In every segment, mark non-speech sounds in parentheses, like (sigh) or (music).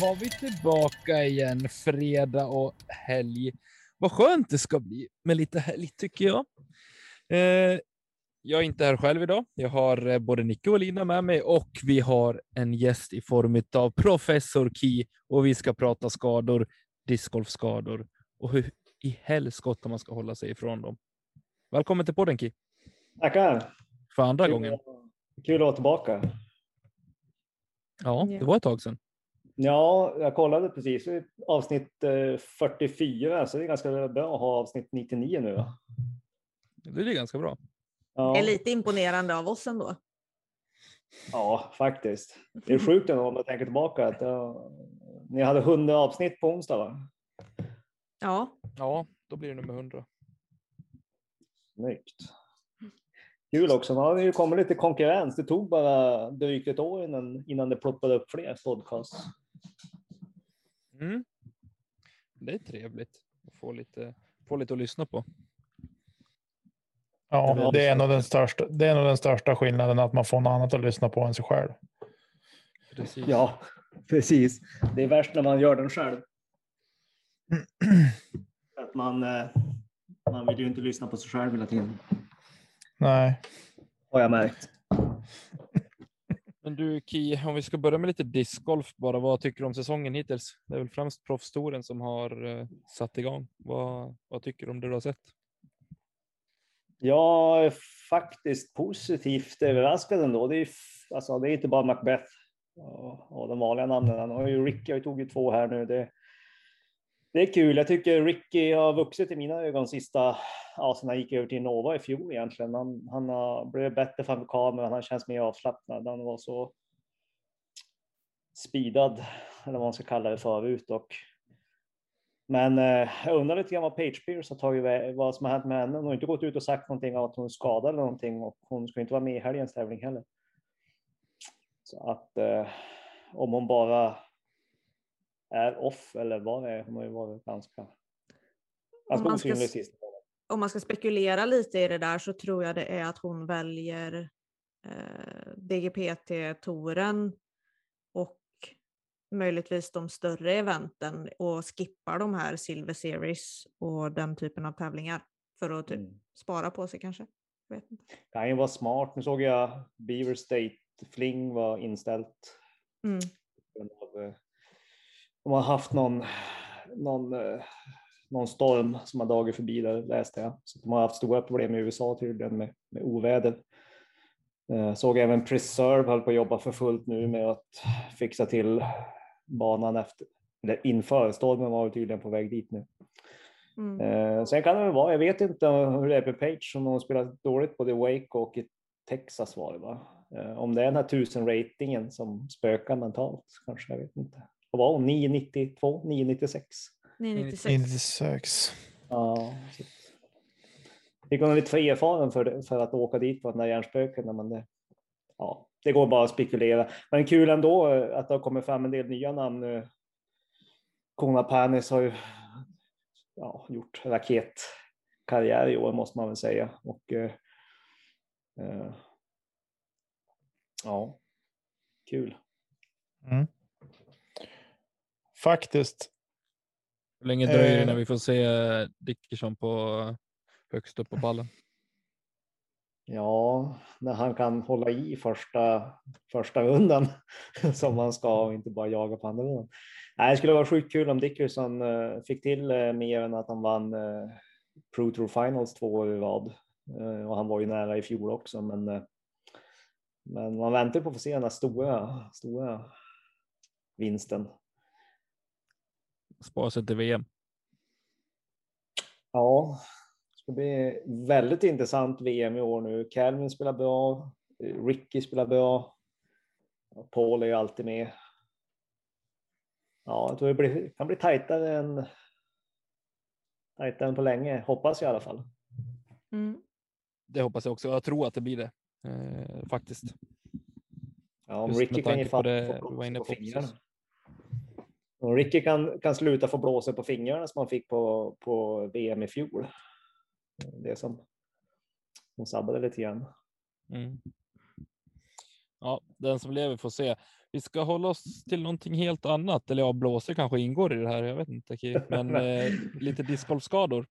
Var vi tillbaka igen fredag och helg. Vad skönt det ska bli med lite helg tycker jag. Eh, jag är inte här själv idag. Jag har eh, både Nicke och Lina med mig och vi har en gäst i form av professor Ki och vi ska prata skador, discgolfskador och hur i helskotta man ska hålla sig ifrån dem. Välkommen till podden Ki. Tackar. För andra Kul, gången. kul att vara tillbaka. Ja, det var ett tag sedan. Ja, jag kollade precis. Avsnitt eh, 44, så det är ganska bra att ha avsnitt 99 nu. va? Det är ganska bra. Ja, är lite imponerande av oss ändå. ja, faktiskt. Det är sjukt ändå om jag tänker tillbaka. Att, ja, ni hade 100 avsnitt på onsdag, va? Ja, Ja, då blir det nummer 100. Snyggt. Kul också. Nu har det ju kommit lite konkurrens. Det tog bara drygt ett år innan, innan det ploppade upp fler podcasts. Mm. Det är trevligt att få lite, få lite att lyssna på. Ja, det är, nog den största, det är nog den största skillnaden att man får något annat att lyssna på än sig själv. Precis. Ja, precis. Det är värst när man gör den själv. (clears throat) Att man, eh, man vill ju inte lyssna på sig själv hela tiden. Nej, Har jag märkt. (laughs) Men du Ki, om vi ska börja med lite discgolf bara. Vad tycker du om säsongen hittills? Det är väl främst proffstouren som har eh, satt igång. Vad, vad tycker du om det du har sett? Jag är faktiskt positivt överraskad ändå. Det är, alltså, det är inte bara Macbeth och, och de vanliga namnen. Han har ju Ricky har ju tagit två här nu. Det, det är kul. Jag tycker Ricky har vuxit i mina ögon sista, ja, sen han gick över till Nova i fjol egentligen. Han, han har blivit bättre framför kameran. Han känns mer avslappnad. Han var så speedad, eller vad man ska kalla det förut. Och, men eh, jag undrar lite grann vad Page Pierce har tagit vad som har hänt med henne. Hon har inte gått ut och sagt någonting om att hon skadade eller någonting och hon ska inte vara med i helgens tävling heller. Så att eh, om hon bara är off eller vad det är, hon har ju varit ganska, ganska ska osynlig s- sist. om man ska spekulera lite i det där så tror jag det är att hon väljer eh, DGPT-touren och möjligtvis de större eventen och skippar de här Silver Series och den typen av tävlingar för att typ Mm. spara på sig kanske. Jag vet inte. Kan ju vara smart. Nu såg jag Beaver State Fling var inställt. Mm. av, eh, De har haft någon, någon, eh, någon storm som har dragit förbi där läste jag. Så de har haft stora problem i USA tydligen med, med oväder. Eh, Såg även Preserve höll på att jobba för fullt nu med att fixa till banan efter, eller inför stormen var tydligen på väg dit nu. Mm. Eh, sen kan det väl vara, jag vet inte hur det är med Page, om hon spelat dåligt både i Wake och i Texas var det va? Eh, om det är den här tusen ratingen som spökar mentalt kanske, jag vet inte. Vad var hon? 992, 996? 996. 96. Ja. Fick hon lite för erfaren för, för att åka dit på den där hjärnspöken, men det, ja, det går bara att spekulera. Men kul ändå eh, att det har kommit fram en del nya namn nu. Kona Panis har ju ja, gjort raketkarriär i år måste man väl säga. Och, eh, eh, ja, kul. Mm. Faktiskt. Hur länge dröjer det Eh. innan vi får se Dickerson på högst upp på pallen? Ja, när han kan hålla i första, första rundan (laughs) som han ska och inte bara jaga på andra rundan. Nej, det skulle vara sjukt kul om Dickerson eh, fick till eh, mer än att han vann eh, Pro Tour Finals två år i rad. Eh, och han var ju nära i fjol också, men eh, Men man väntar på att få se den här stora, stora vinsten. Spara sig till VM. Ja, det ska bli väldigt intressant VM i år nu. Calvin spelar bra, Ricky spelar bra. Paul är ju alltid med. Ja, jag tror det blir, kan bli tajtare än, tajtare än på länge, hoppas jag i alla fall. Mm. Det hoppas jag också. Jag tror att det blir det eh, faktiskt. Ja, om Just Ricky kan ge på fatt det var inne på på fingrarna. Om Ricky kan, kan sluta få blåsa på fingrarna som han fick på, på VM i fjol. Det som, som sabbade lite grann. Mm. Ja, den som lever får se. Vi ska hålla oss till någonting helt annat. Eller ja, blåser kanske ingår i det här. Jag vet inte. Ki. Men (laughs) eh, lite discgolfskador.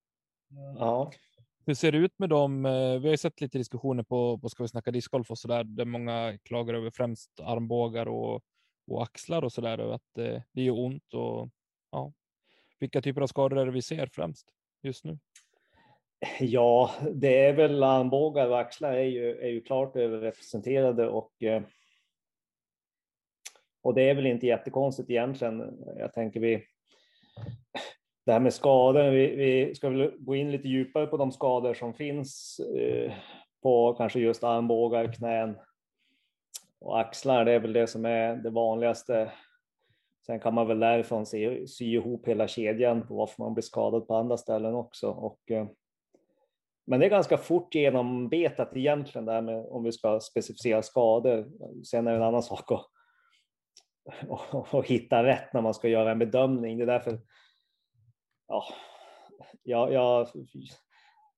Ja, Hur ser det ut med dem? Eh, Vi har ju sett lite diskussioner på, på Ska vi snacka discgolf och så där, där många klagar över främst armbågar och, och axlar och så där. Och att eh, det gör ont och ja. Vilka typer av skador är det vi ser främst just nu? ja, det är väl armbågar och axlar är ju, är ju klart överrepresenterade och eh, och det är väl inte jättekonstigt egentligen. Jag tänker vi det här med skador, vi, vi ska väl gå in lite djupare på de skador som finns eh, på kanske just armbågar, knän och axlar. Det är väl det som är det vanligaste. Sen kan man väl därifrån se, sy ihop hela kedjan på varför man blir skadad på andra ställen också. Och, eh, men det är ganska fort genombetat egentligen det här med om vi ska specificera skador. Sen är det en annan sak att (laughs) och, och hitta rätt när man ska göra en bedömning. Det är därför ja, jag, jag,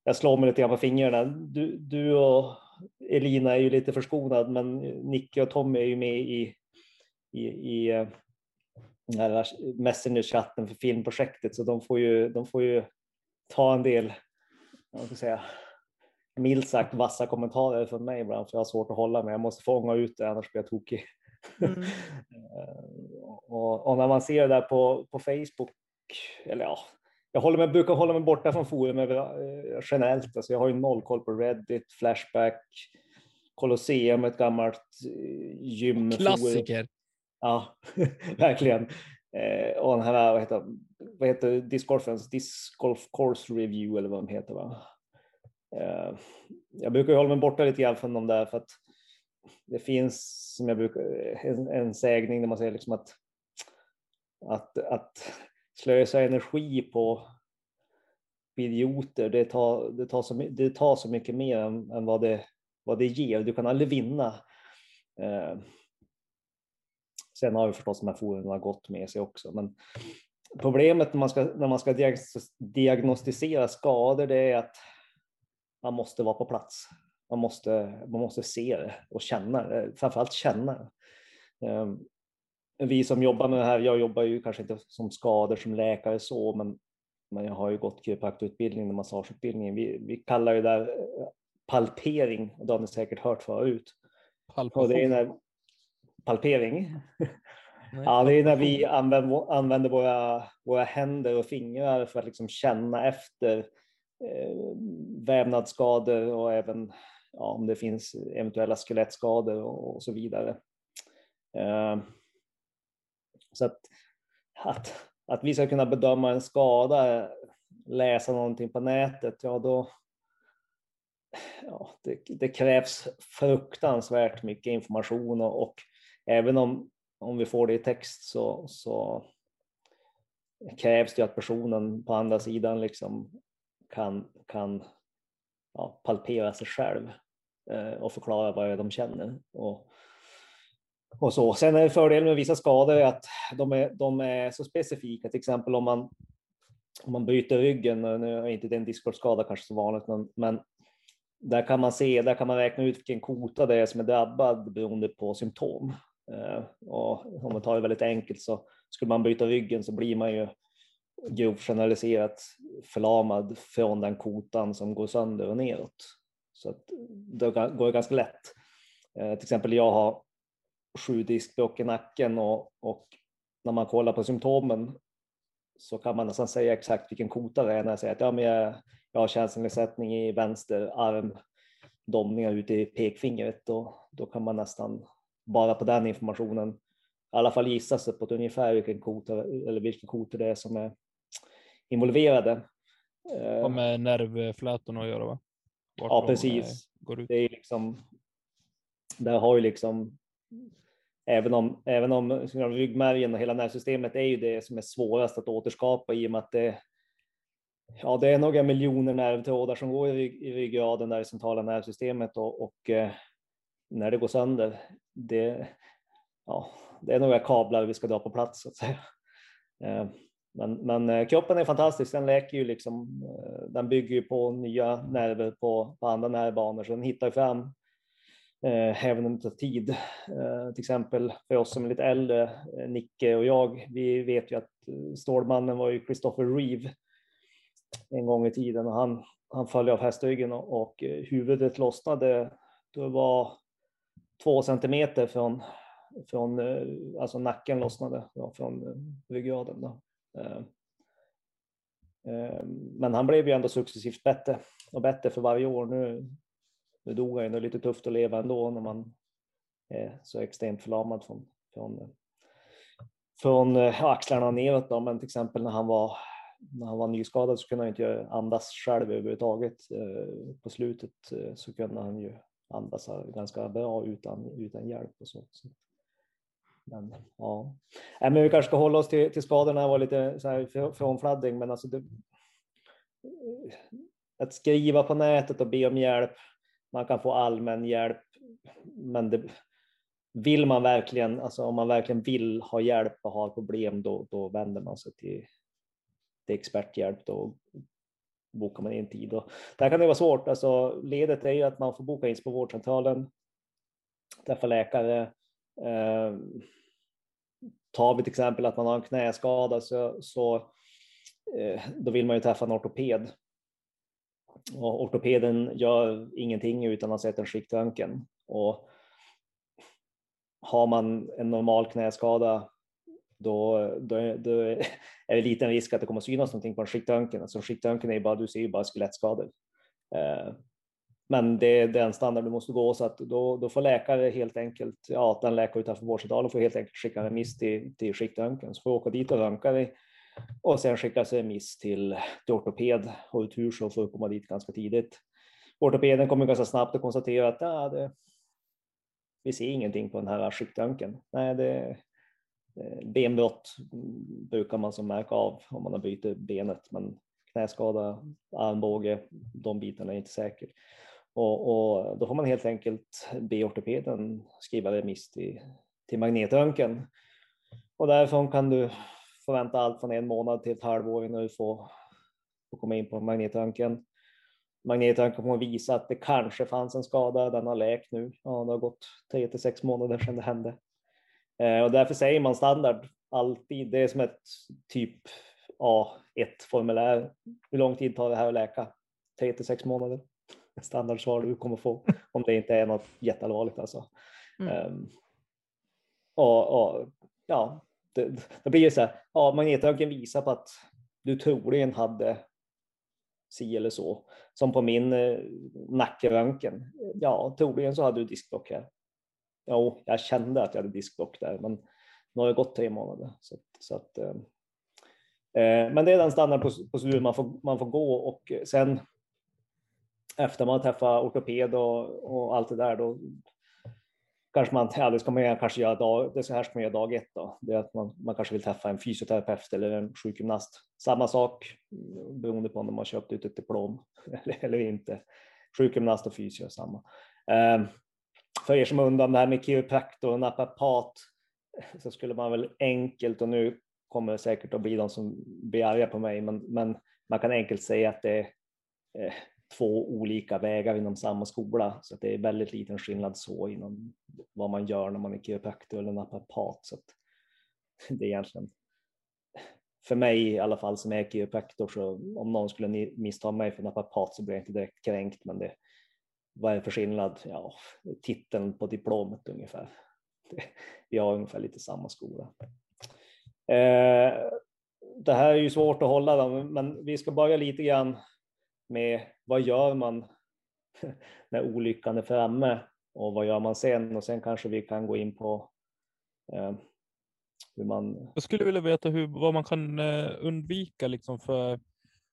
jag slår mig lite grann på fingrarna. Du, du och Elina är ju lite förskonad, men Nicke och Tommy är ju med i, i, i eh, den här Messenger-chatten för filmprojektet, så de får ju, de får ju ta en del, jag ska säga, milt sagt vassa kommentarer från mig ibland, för jag har svårt att hålla mig. Jag måste fånga ut det, annars blir jag tokig. Mm. (laughs) och, och när man ser det där på, på Facebook, eller ja, jag håller mig, brukar hålla mig borta från forum eh, generellt. Alltså jag har ju noll koll på Reddit, Flashback, Colosseum, ett gammalt eh, gym. Klassiker. Ja, (laughs) verkligen. Eh, och den här, vad heter, vad heter discgolfens, Disc Golf Course Review eller vad de heter va? Eh, jag brukar hålla mig borta lite grann från de där för att det finns, som jag brukar, en, en sägning där man säger liksom att, att, att slösa energi på idioter, det tar, det tar, så, det tar så mycket mer än, än vad, det, vad det ger. Du kan aldrig vinna. Eh, sen har ju förstås de här forumen gått med sig också, men problemet när man ska, när man ska diagnostisera skador, det är att man måste vara på plats. Man måste, man måste se det och känna det, framförallt känna det. Eh, vi som jobbar med det här, jag jobbar ju kanske inte som skador som läkare så, men, men jag har ju gått kiropraktorutbildning och massageutbildning. Vi, vi kallar det där eh, palpering, och det har ni säkert hört förut. Och det är när, palpering? Nej, Ja, det är när vi använder, använder våra, våra händer och fingrar för att liksom känna efter eh, vävnadsskador och även ja, om det finns eventuella skelettskador och, och så vidare. Eh, så att, att, att vi ska kunna bedöma en skada, läsa någonting på nätet, ja då ja, det, det krävs fruktansvärt mycket information och, och även om, om vi får det i text så, så krävs det att personen på andra sidan liksom kan, kan ja, palpera sig själv eh, och förklara vad de känner. Och, och så. Sen är fördelen med vissa skador är att de är, de är så specifika, till exempel om man, om man bryter ryggen, nu är inte det en discgolfskada kanske så vanligt, men, men där kan man se, där kan man räkna ut vilken kota det är som är drabbad beroende på symptom. Eh, och om man tar det väldigt enkelt så skulle man bryta ryggen så blir man ju grovt generaliserat förlamad från den kotan som går sönder och neråt. Så att det går ganska lätt. Eh, till exempel jag har sju diskbråck i nacken och, och när man kollar på symptomen så kan man nästan säga exakt vilken kota det är när jag säger att ja, men jag, jag har känselnedsättning i vänster arm, domningar ute i pekfingret, då, då kan man nästan bara på den informationen i alla fall gissa sig på ungefär vilken kotor eller vilka kotor det är som är involverade. Har Eh, med nervflätorna att göra va? Vart Ja, precis. eh, Går ut. det är liksom, där har ju liksom, även om, även om ryggmärgen och hela nervsystemet är ju det som är svårast att återskapa i och med att det, ja, det är några miljoner nervtrådar som går i, rygg, i ryggraden, där i centrala nervsystemet och, och eh, när det går sönder, det, ja, det är några kablar vi ska dra på plats så att säga. Eh, Men, men eh, kroppen är fantastisk, den läker ju liksom, eh, den bygger ju på nya nerver på, på andra nervbanor, så den hittar ju fram eh, även om det tar tid. Eh, till exempel för oss som är lite äldre, eh, Nicke och jag, vi vet ju att eh, Stålmannen var ju Christopher Reeve en gång i tiden och han, han föll av hästryggen och, och eh, huvudet lossnade. Det var två centimeter från, från eh, alltså nacken lossnade ja, från ryggraden. Då. Men han blev ju ändå successivt bättre och bättre för varje år. Nu, nu dog han ju, det är lite tufft att leva ändå när man är så extremt förlamad från, från, från eh, axlarna neråt. Då. Men till exempel när han var, när han var nyskadad så kunde han inte andas själv överhuvudtaget. Eh, på slutet eh, så kunde han ju andas ganska bra utan, utan hjälp och så. så. Men ja, men vi kanske ska hålla oss till, till skadorna. Det var lite så här frånfladdring, men alltså det, att skriva på nätet och be om hjälp. Man kan få allmän hjälp, men det, vill man verkligen, alltså om man verkligen vill ha hjälp och har problem, då, då vänder man sig till, till experthjälp. Då bokar man in tid. Och där kan det vara svårt. Alltså, ledet är ju att man får boka in sig på vårdcentralen, träffa läkare. Eh, tar vi till exempel att man har en knäskada så, så eh, då vill man ju träffa en ortoped. Och ortopeden gör ingenting utan att ha sett en skiktröntgen. Och har man en normal knäskada då, då, är, då är det liten risk att det kommer synas någonting på en skiktröntgen. Alltså skiktröntgen är ju bara, du ser ju bara skelettskador. Eh, men det är den standard du måste gå så att då, då får läkare helt enkelt, ja den läkare utanför vårdcentralen får helt enkelt skicka en remiss till, till skiktröntgen. Så får åka dit och röntga dig och sen skickas remiss till, till ortoped och tur så får du komma dit ganska tidigt. Ortopeden kommer ganska snabbt att konstatera att ja, det, vi ser ingenting på den här skiktröntgen. Nej, det, benbrott brukar man som märka av om man har bytt benet, men knäskada, armbåge, de bitarna är inte säkert. Och, och, då får man helt enkelt be ortopeden skriva remiss till, till magnetröntgen. Och därifrån kan du få vänta allt från en månad till ett halvår innan du får, får komma in på magnetröntgen. Magnetröntgen kommer visa att det kanske fanns en skada, den har läkt nu. Ja, det har gått tre till sex månader sedan det hände. Eh, och därför säger man standard alltid, det är som ett typ A1-formulär. Hur lång tid tar det här att läka? Tre till sex månader. (laughs) Standardsvar du kommer få om det inte är något jätteallvarligt alltså. Mm. Um, och, och, ja, det, det blir så här, ja, magnetröntgen visar på att du troligen hade si eller så. Som på min eh, nackröntgen. Ja, troligen så hade du diskbråck här. Jo, jag kände att jag hade diskbråck där, men nu har det gått tre månader. Så, så att, eh, eh, men det är den standardprocedur man får, man får gå och sen efter man träffar ortoped och, och allt det där, då kanske man, ja, det ska man kanske göra dag, det så här ska man göra dag ett då. Det är att man, man kanske vill träffa en fysioterapeut eller en sjukgymnast. Samma sak eh, beroende på om de har köpt ut ett diplom (laughs) eller, eller inte. Sjukgymnast och fysio är samma. Eh, för er som undrar om det här med kiropraktor och naprapat (laughs) så skulle man väl enkelt, och nu kommer det säkert att bli de som blir arga på mig, men, men man kan enkelt säga att det är eh, två olika vägar inom samma skola, så att det är väldigt liten skillnad så inom vad man gör när man är kiropraktor eller naprapat. Så att (laughs) det är egentligen för mig i alla fall som är kiropraktor, så om någon skulle missta mig för naprapat så blir jag inte direkt kränkt, men det, vad är det för skillnad? Ja, titeln på diplomet ungefär. (laughs) Vi har ungefär lite samma skola. Eh, det här är ju svårt att hålla, men vi ska börja lite grann med vad gör man (laughs) när olyckan är framme och vad gör man sen? Och sen kanske vi kan gå in på eh, hur man... Jag skulle vilja veta hur, vad man kan eh, undvika liksom för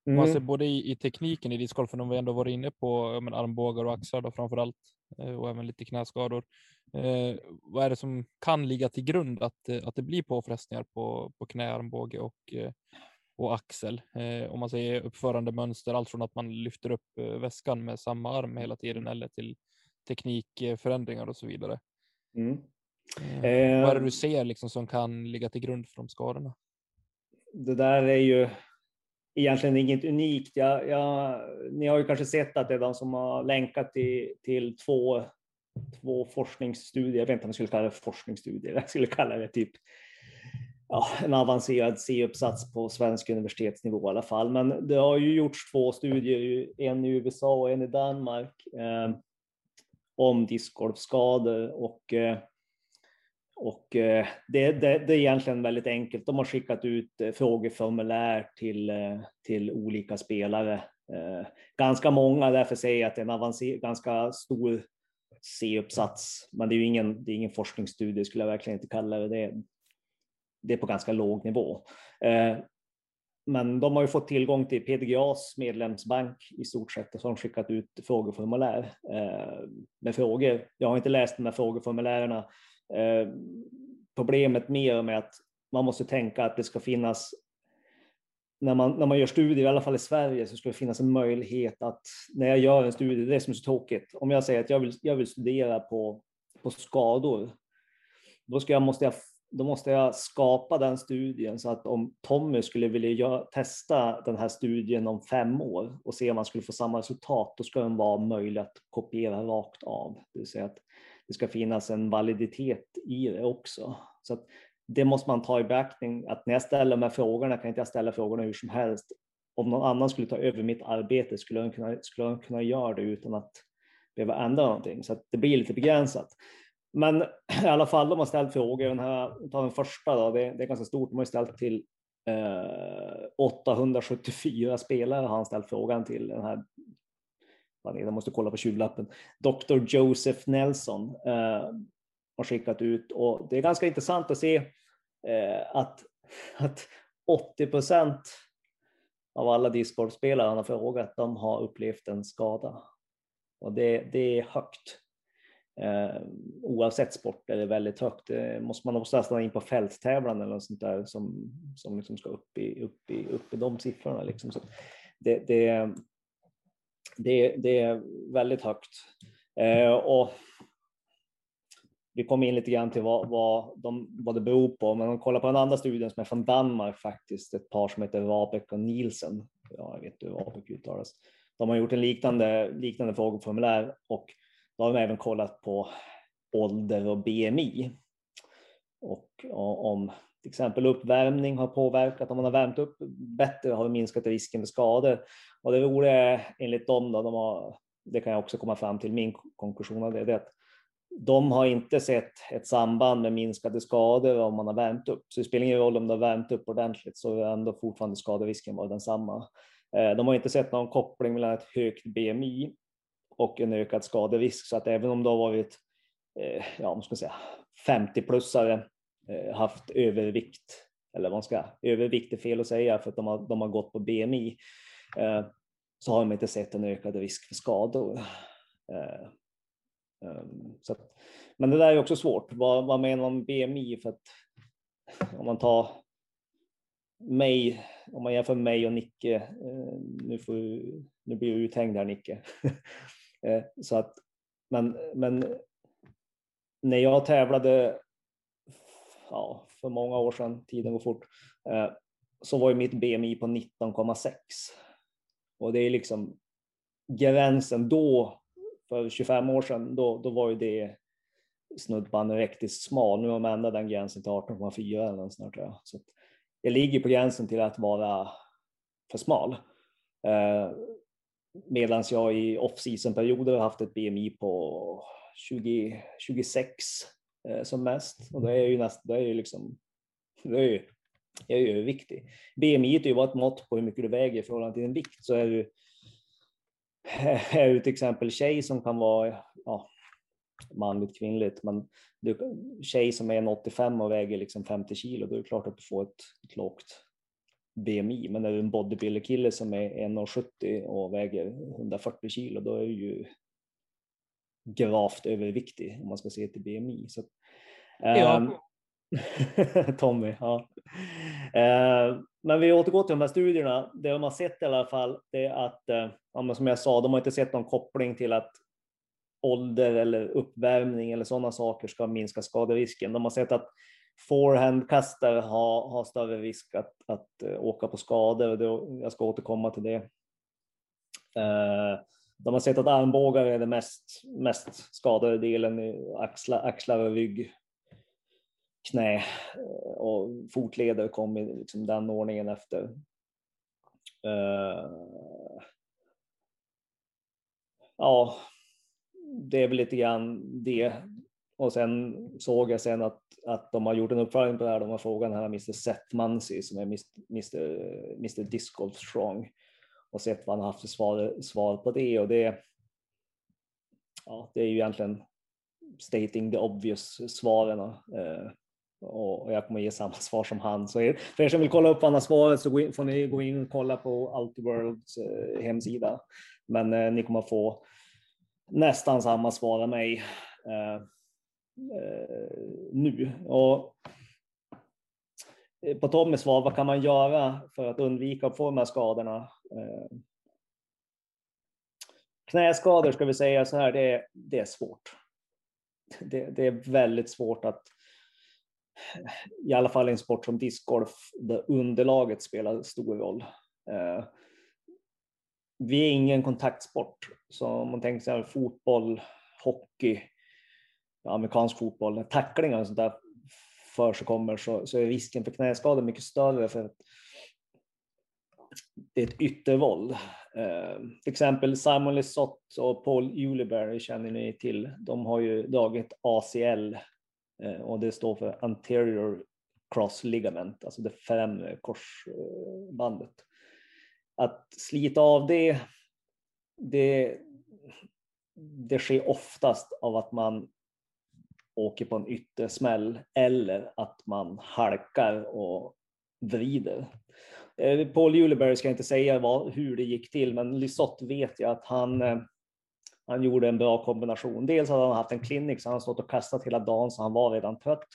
Mm. Man ser både i, i tekniken i discgolfen, om vi ändå varit inne på men armbågar och axlar då framför allt, eh, och även lite knäskador. Eh, vad är det som kan ligga till grund att, att det blir påfrestningar på, på knä, armbåge och, eh, och axel? Eh, om man säger uppförande mönster, allt från att man lyfter upp eh, väskan med samma arm hela tiden eller till teknikförändringar och så vidare. Mm. Eh, vad är det du ser liksom som kan ligga till grund för de skadorna? det där är ju egentligen inget unikt. Jag, jag, ni har ju kanske sett att det är de som har länkat till, till två, två forskningsstudier. Jag vet inte om jag skulle kalla det forskningsstudier. Jag skulle kalla det typ ja, en avancerad C-uppsats på svensk universitetsnivå i alla fall. Men det har ju gjorts två studier, en i USA och en i Danmark, eh, om discgolfskador och eh, och eh, det, det, det är egentligen väldigt enkelt. De har skickat ut eh, frågeformulär till, eh, till olika spelare. Eh, ganska många, därför säger jag att det är en avancer, ganska stor C-uppsats. Men det är ju ingen, det är ingen forskningsstudie, skulle jag verkligen inte kalla det. Det är, på ganska låg nivå. Eh, men de har ju fått tillgång till PDGAs medlemsbank i stort sett och så har de skickat ut frågeformulär eh, med frågor. Jag har inte läst de här frågeformulärerna. Eh, problemet mer med att man måste tänka att det ska finnas när man, när man gör studier, i alla fall i Sverige, så ska det finnas en möjlighet att när jag gör en studie, det är det som är så tråkigt, om jag säger att jag vill, jag vill studera på, på skador, då, ska jag, måste jag, då måste jag skapa den studien så att om Tommy skulle vilja testa den här studien om fem år och se om man skulle få samma resultat, då ska den vara möjlig att kopiera rakt av. Det vill säga att det ska finnas en validitet i det också. Så att det måste man ta i beaktning, att när jag ställer de här frågorna kan inte jag ställa frågorna hur som helst. Om någon annan skulle ta över mitt arbete skulle de kunna, skulle de kunna göra det utan att behöva ändra någonting. Så att det blir lite begränsat. Men (clears throat) i alla fall, de har ställt frågor. Den här, ta den första då, det, det är ganska stort. De har ställt till eh, 874 spelare har han ställt frågan till. Den här, jag måste kolla på tjuvlappen. Dr. Joseph Nelson eh, har skickat ut och det är ganska intressant att se eh, att, att 80 procent av alla discgolfspelare han har frågat, de har upplevt en skada. Och det, det är högt. Eh, oavsett sport är det väldigt högt. Det måste man också nästan in på fälttävlan eller något sånt där som, som liksom ska upp i, upp i, upp i de siffrorna. Liksom. Så det, det, det, det är väldigt högt. Eh, och vi kom in lite grann till vad, vad, de, vad det beror på, men om man kollar på den andra studien som är från Danmark faktiskt, ett par som heter Rabeck och Nielsen, ja, jag vet inte hur Rabeck uttalas, de har gjort en liknande, liknande frågeformulär och då har de även kollat på ålder och BMI. Och, om till exempel uppvärmning har påverkat, om man har värmt upp bättre har det minskat risken för skador. Och det roliga är enligt dem, då, de har, det kan jag också komma fram till, min konklusion av det, det är att de har inte sett ett samband med minskade skador om man har värmt upp. Så det spelar ingen roll om du har värmt upp ordentligt så är ändå fortfarande skaderisken var densamma. Eh, de har inte sett någon koppling mellan ett högt BMI och en ökad skaderisk. Så att även om du har varit eh, ja, man ska säga, 50-plussare, eh, haft övervikt, eller vad man ska, övervikt är fel att säga för att de har, de har gått på BMI, eh, så har de inte sett en ökad risk för skador. Ehm, så att, men det där är också svårt. Vad, vad menar man med BMI? För att om man tar mig, om man jämför mig och Nicke, nu, får, nu blir jag uthängd här Nicke. (laughs) Eh, så att, men, men när jag tävlade ja, för många år sedan, tiden går fort, eh, så var ju mitt BMI på 19,6. Och det är liksom gränsen då för 25 år sedan, då, då var ju det snudd på anorektiskt smal. Nu har man ändrat den gränsen till 18,4 eller något tror jag. Så jag ligger på gränsen till att vara för smal. Eh, Medan jag i off-season perioder har haft ett BMI på 20, 26 eh, som mest. Och det är ju nästan, det är ju liksom, det är ju, jag är ju överviktig. BMI är ju bara ett mått på hur mycket du väger i förhållande till din vikt. Så är du är du till exempel tjej som kan vara ja, manligt, kvinnligt, men du, tjej som är 85 och väger liksom 50 kilo, då är det klart att du får ett, ett lågt BMI. Men är du en bodybuilder-kille som är 1,70 och väger 140 kilo, då är du ju gravt överviktig om man ska se till BMI. Så, Ja. ehm, (laughs) Tommy, ja. Eh, men vi återgår till de här studierna. Det de har sett i alla fall, det är att, eh, ja, som jag sa, de har inte sett någon koppling till att ålder eller uppvärmning eller sådana saker ska minska skaderisken. De har sett att forehandkastare har, har större risk att, att eh, åka på skador. och det- Jag ska återkomma till det. Eh, de har sett att armbågar är den mest, mest skadade delen, i axlar, axlar och rygg, knä eh, och fotleder kom i liksom den ordningen efter. Eh, Ja, det är väl lite grann det. Och sen såg jag sen att, att de har gjort en uppföljning på det här. De har frågat den här Mr. Seth Muncy som är Mr. Mr. Disc Strong och sett vad han haft för svar, svar på det. Och det, ja, det är ju egentligen stating the obvious svaren. Eh, och och jag kommer ge samma (laughs) svar som han. Så er, för er som vill kolla upp vad han har svarat så in, får ni gå in och kolla på Altiworlds eh, hemsida. Men eh, ni kommer få nästan samma svar av mig eh, Eh, nu. Och eh, på Tommys svar, vad kan man göra för att undvika att få de här skadorna? Eh, knäskador ska vi säga så här, det är, det är svårt. Det, det är väldigt svårt att i alla fall i en sport som discgolf där underlaget spelar stor roll. Eh, vi är ingen kontaktsport, så om man tänker sig fotboll, hockey, amerikansk fotboll, när tacklingar och sånt där för sig kommer så, så är risken för knäskador mycket större för att det är ett yttervåld. Eh, till exempel Simon Lesoth och Paul Uliberry känner ni till. De har ju dragit ACL eh, och det står för anterior cross ligament, alltså det främre korsbandet. Att slita av det, det, det sker oftast av att man åker på en yttersmäll eller att man halkar och vrider. Eh, Paul Juleberg ska jag inte säga vad, hur det gick till, men Lysott vet jag att han, eh, han gjorde en bra kombination. Dels hade han haft en klinik så han stått och kastat hela dagen så han var redan trött.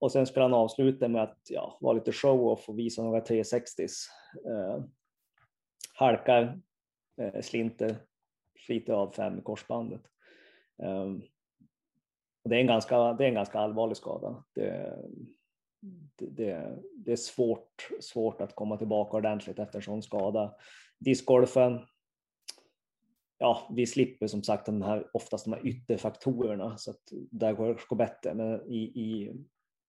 Och sen skulle han avsluta med att ja, vara lite show-off och visa några 360s. Eh, halkar, eh, slinter, sliter av fem i korsbandet. Um, och det, är en ganska, det är en ganska allvarlig skada. Det, det, det, det är svårt, svårt att komma tillbaka ordentligt efter en sån skada. Discgolfen, ja, vi slipper som sagt de här, oftast de här ytterfaktorerna så att där går det bättre. Men i, i,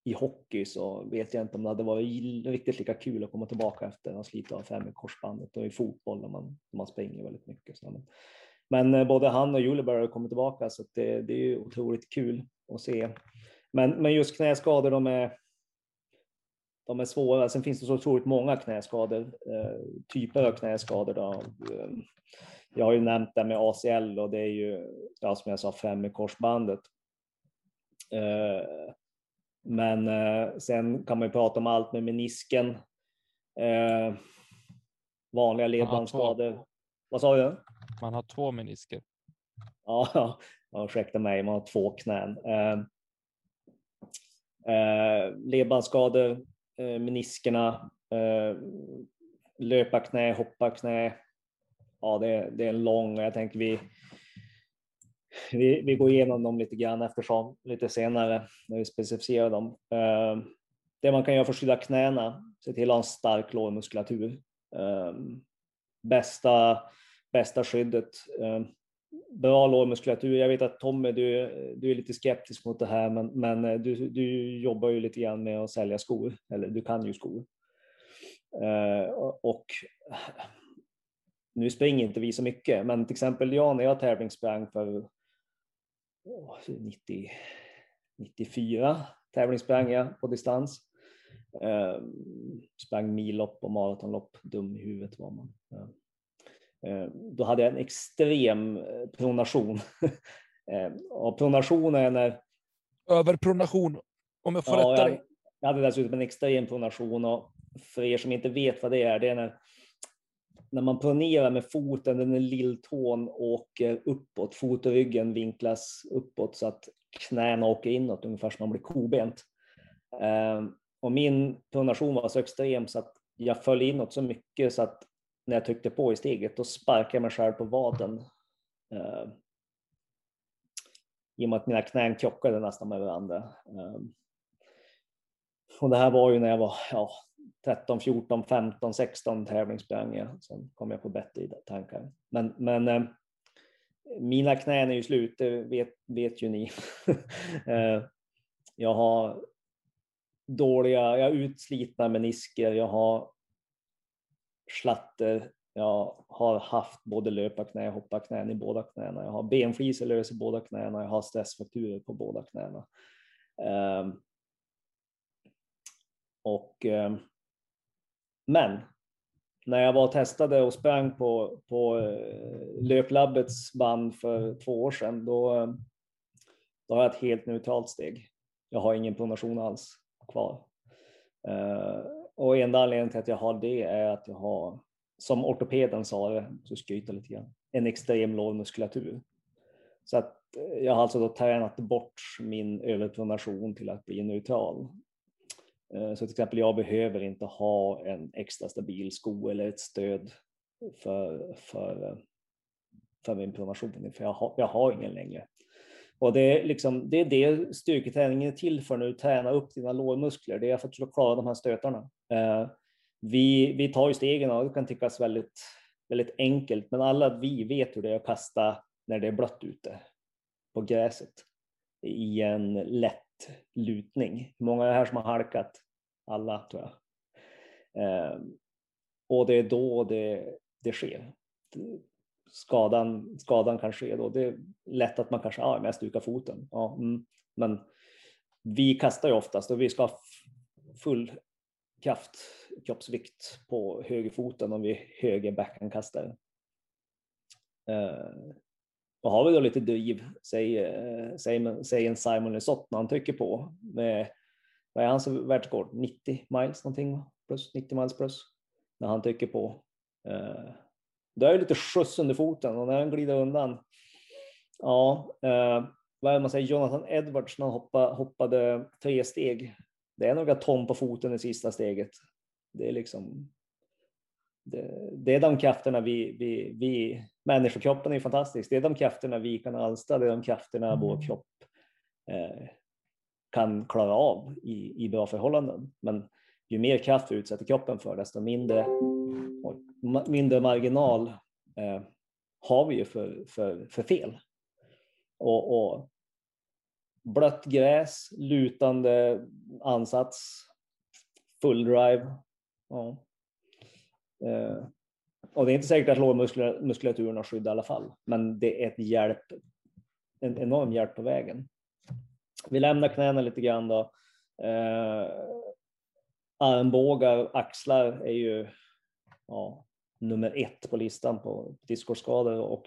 i hockey så vet jag inte om det hade varit riktigt lika kul att komma tillbaka efter att ha slitit av fem i korsbandet och i fotboll när man, när man springer väldigt mycket. Så, men, men eh, både han och Juleberg har kommit tillbaka så det, det är ju otroligt kul att se. Men, men just knäskador, de är, de är svåra. Sen finns det så otroligt många knäskador, eh, typer av knäskador. Då. Eh, Jag har ju nämnt det med ACL och det är ju, ja, som jag sa, fem i korsbandet. Eh, men eh, sen kan man ju prata om allt med menisken. Vanliga ledbandsskador. Vad sa du? Man har två menisker. Ja, ja, ursäkta mig, man har två knän. Eh, eh, ledbandsskador, eh, meniskerna, eh, löparknä, hopparknä. Ja, det, det är en lång, jag tänker vi, vi, vi går igenom dem lite grann eftersom lite senare när vi specificerar dem. Eh, det man kan göra för att skydda knäna, se till att ha en stark lårmuskulatur. Eh, bästa, bästa skyddet. Ehm, bra lårmuskulatur. Jag vet att Tommy, du, du är lite skeptisk mot det här, men, men eh, du, du jobbar ju lite grann med att sälja skor, eller du kan ju skor. Ehm, och nu springer inte vi så mycket, men till exempel jag när jag tävlingssprang för 90, 94 tävlingssprang jag på distans. Eh, sprang millopp och maratonlopp, dum i huvudet var man. Eh, då hade jag en extrem eh, pronation. (laughs) Eh, och pronation är när... Överpronation, om jag får Ja, rätta jag, dig. jag hade dessutom en extrem pronation och för er som inte vet vad det är, det är när, när man pronerar med foten, den lilltån åker uppåt, fot och ryggen vinklas uppåt så att knäna åker inåt, ungefär som man blir kobent. Och min pronation var så extrem så att jag föll inåt så mycket så att när jag tryckte på i steget, då sparkade jag mig själv på vaden. Eh, I och med att mina knän krockade nästan med varandra. Eh, och det här var ju när jag var ja, 13, 14, 15, 16 tävlingssprang jag. Sen kom jag på bättre tankar. Men, men eh, mina knän är ju slut, det vet, vet ju ni. (laughs) Eh, jag har dåliga, jag har utslitna menisker, jag har slatter, jag har haft både löparknä och hopparknän i båda knäna. Jag har benflisor lös i båda knäna, jag har stressfrakturer på båda knäna. Um, och, um, men när jag var och testade och sprang på, på uh, löplabbets band för två år sedan, då, ehm, då har jag ett helt neutralt steg. Jag har ingen pronation alls kvar. Eh, och enda anledningen till att jag har det är att jag har, som ortopeden sa det, så skryter lite grann, en extrem låg muskulatur. Så att eh, jag har alltså då tränat bort min överpronation till att bli neutral. Eh, så till exempel jag behöver inte ha en extra stabil sko eller ett stöd för, för, för min pronation, för jag har, jag har ingen längre. Och det är, liksom, det är det styrketräningen är till för nu, träna upp dina lårmuskler. Det är för att du ska klara de här stötarna. Eh, vi, vi tar ju stegen och det kan tyckas väldigt, väldigt enkelt, men alla vi vet hur det är att kasta när det är blött ute på gräset i en lätt lutning. Hur många är det här som har halkat? Alla tror jag. Eh, och det är då det, det sker. Skadan, skadan kan ske då. Det är lätt att man kanske, ah, ja, jag stukar foten. Ja, mm. Men vi kastar ju oftast och vi ska ha full kraft, kroppsvikt på högerfoten om vi är höger backhandkastare. Eh, och har vi då lite driv, säg, eh, säg, säg en Simon Lesoth när han trycker på med, vad är hans världsrekord, 90 miles någonting, plus 90 miles plus, när han trycker på. Eh, då är lite skjuts under foten och när han glider undan, ja, eh, vad är det man säger, Jonathan Edwards när han hoppade, hoppade tre steg, det är några ton på foten i sista steget. Det är liksom, det, det är de krafterna vi, vi, vi människokroppen är fantastisk. Det är de krafterna vi kan alstra, det är de krafterna vår kropp eh, kan klara av i, i bra förhållanden. Men ju mer kraft vi utsätter kroppen för, desto mindre, mindre marginal eh, har vi ju för, för, för fel. Och, och blött gräs, lutande ansats, full drive. Ja. Eh, och det är inte säkert att lårmuskulaturen har skydd i alla fall, men det är ett hjälp, en enorm hjälp på vägen. Vi lämnar knäna lite grann då. Eh, armbågar, axlar är ju ja, nummer ett på listan på discgolfskador och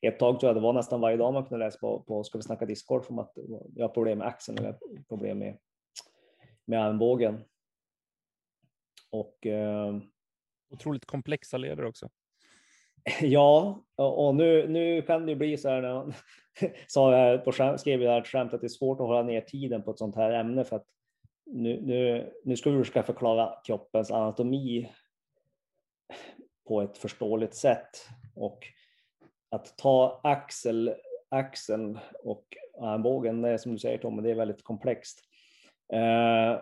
ett tag tror jag det var nästan varje dag man kunde läsa på, på Ska vi snacka discgolf om att jag har problem med axeln har problem med, med armbågen. Och eh, Otroligt komplexa leder också. (laughs) Ja, och nu, nu kan det bli så här när man (laughs) sa jag på skrev jag ett skämt att det är svårt att hålla ner tiden på ett sånt här ämne för att nu, nu, nu ska vi försöka förklara kroppens anatomi på ett förståeligt sätt och att ta axel, axeln och armbågen, det är som du säger Tommy, det är väldigt komplext. Eh,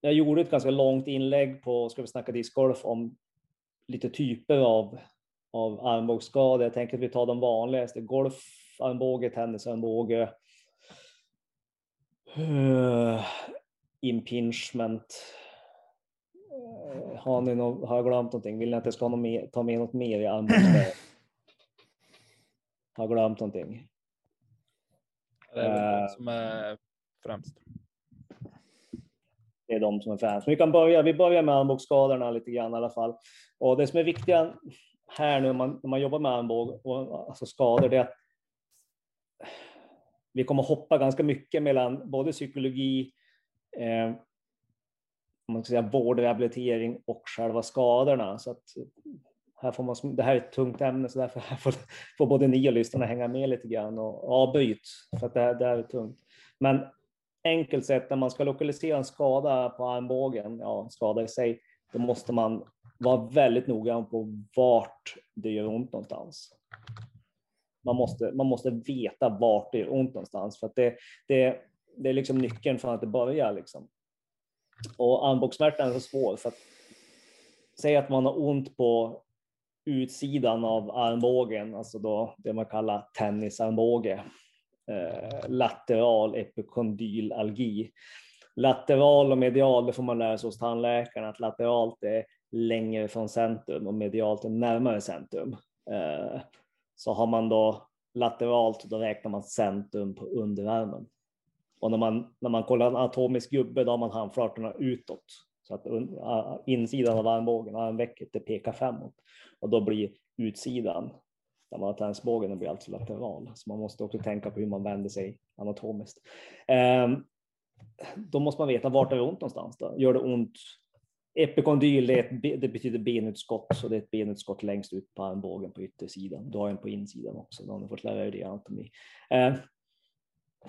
jag gjorde ett ganska långt inlägg på Ska vi snacka discgolf om lite typer av, av armbågsskador. Jag tänker att vi tar de vanligaste. Golfarmbåge, tennisarmbåge, eh, impingement. Har, ni no har jag glömt någonting? Vill ni att jag ska med, ta med något mer i armbågsskador? (laughs) har jag glömt någonting? Det är uh, som är främst det är de som är främst. Vi kan börja, vi börjar med armbågsskadorna lite grann i alla fall. Och det som är viktiga, här nu när man, när man jobbar med armbåge och alltså skador, det är att vi kommer hoppa ganska mycket mellan både psykologi, eh, man ska säga vård, rehabilitering och själva skadorna. Så att här får man, det här är ett tungt ämne, så därför får, får både ni och lyssnarna hänga med lite grann och avbryt, för att det här, det här är tungt. Men enkelt sett, när man ska lokalisera en skada på armbågen, ja, skada i sig, då måste man vara väldigt noggrann på vart det gör ont någonstans. Man måste, man måste veta vart det gör ont någonstans, för att det, det, det är liksom nyckeln från att det börjar. Liksom. Och armbågssmärtan är så svår, så att säg att man har ont på utsidan av armbågen, alltså då det man kallar tennisarmbåge, eh, lateral epikondylalgi. Lateral och medial, det får man lära sig hos tandläkaren, att lateralt är längre från centrum och medialt är närmare centrum. Eh, så har man då lateralt, då räknar man centrum på underarmen. Och när man, när man kollar en atomisk gubbe, då har man handflatorna utåt. Så att insidan av armbågen, armvecket, det pekar framåt. Och då blir utsidan, där man har tensbågen, blir alltså lateral. Så man måste också tänka på hur man vänder sig anatomiskt. Eh, då måste man veta vart det gör ont någonstans. Då. Gör det ont Epikondyl det, ett, det betyder benutskott, så det är ett benutskott längst ut på armbågen på yttersidan. Du har en på insidan också, då har ni fått lära er det i anatomi. Eh,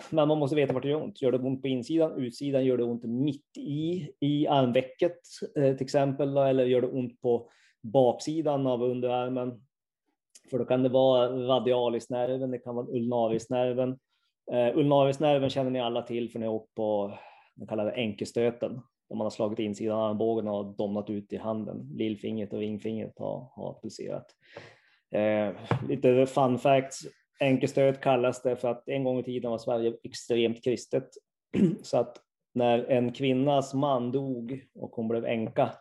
men man måste veta vart det gör ont. Gör det ont på insidan, utsidan, gör det ont mitt i, i armvecket eh, till exempel, eller gör det ont på baksidan av underarmen? För då kan det vara radialisnerven, det kan vara ulnarisnerven. Eh, ulnarisnerven känner ni alla till för ni har åkt på den kallade enkelstöten där man har slagit insidan av armbågen och domnat ut i handen. Lillfingret och ringfingret har, har pulserat. Eh, lite fun facts. Enkelstöt kallas det för att en gång i tiden var Sverige extremt kristet. (clears throat) Så att när en kvinnas man dog och hon blev änka,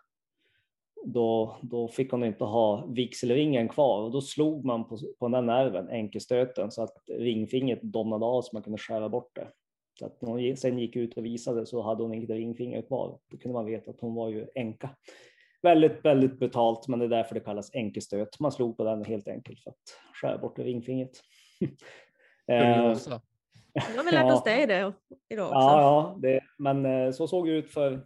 då, då fick hon inte ha vigselringen kvar och då slog man på, på den nerven, enkelstöten, så att ringfingret domnade av så man kunde skära bort det. Så att när hon sen gick ut och visade så hade hon inget ringfinger kvar. Då kunde man veta att hon var ju änka. Väldigt, väldigt brutalt, men det är därför det kallas enkelstöt. Man slog på den helt enkelt för att skära bort ringfingret. Eh, Nu (laughs) har vi lärt oss det idag också. Ja, ja det, men eh, så såg det ut för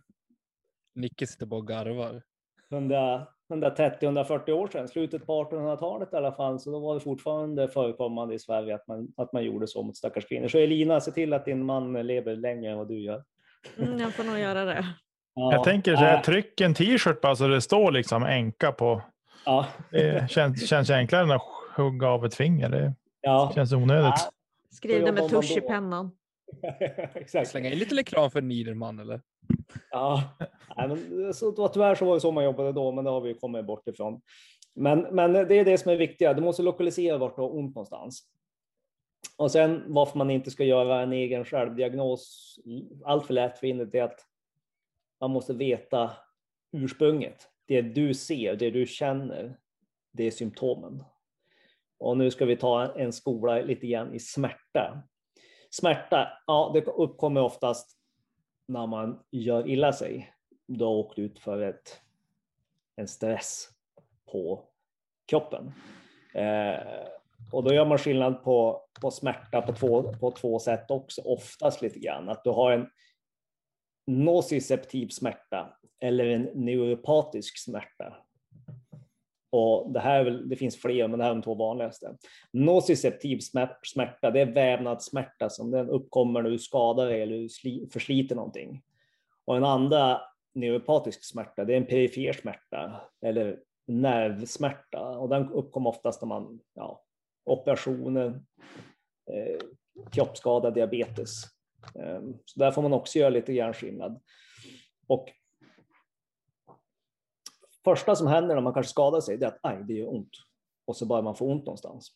Nicke sitter bara och garvar. 130-140 år sedan, slutet på 1800-talet i alla fall, så då var det fortfarande förekommande i Sverige att man, att man gjorde så mot stackars kvinnor. Så Elina, se till att din man lever längre än vad du gör. Mm, jag får nog (laughs) göra det. Ja, Jag tänker så här, äh, tryck en t-shirt bara så det står liksom änka på. Ja, Det känns, känns enklare än att hugga av ett finger. Det ja. känns onödigt. Skriv det med tusch i pennan. (laughs) Exakt. Slänga in lite reklam för Niederman eller? Ja, nej, men så, då, tyvärr så var det så man jobbade då, men det har vi kommit bort ifrån. Men, men det är det som är viktiga. Du måste lokalisera vart du har ont någonstans. Och sen varför man inte ska göra en egen självdiagnos allt för lättvindigt är att man måste veta ursprunget. Det du ser, det du känner, det är symptomen. Och nu ska vi ta en skola lite grann i smärta. Smärta, ja, det uppkommer oftast när man gör illa sig. Du har åkt ut för ett, en stress på kroppen. Eh, och då gör man skillnad på, på smärta på två, på två sätt också, oftast lite grann. Att du har en nociceptiv smärta eller en neuropatisk smärta. Och det, här det finns fler, men det här är de två vanligaste. Nociceptiv smärta, det är vävnadssmärta som den uppkommer när du skadar dig eller du försliter någonting. Och en andra neuropatisk smärta, det är en perifer smärta eller nervsmärta och den uppkommer oftast när man ja, operationer, eh, kroppsskada, diabetes. Eh, så där får man också göra lite grann skillnad. Och första som händer när man kanske skadar sig, det är att aj, det gör ont. Och så börjar man få ont någonstans.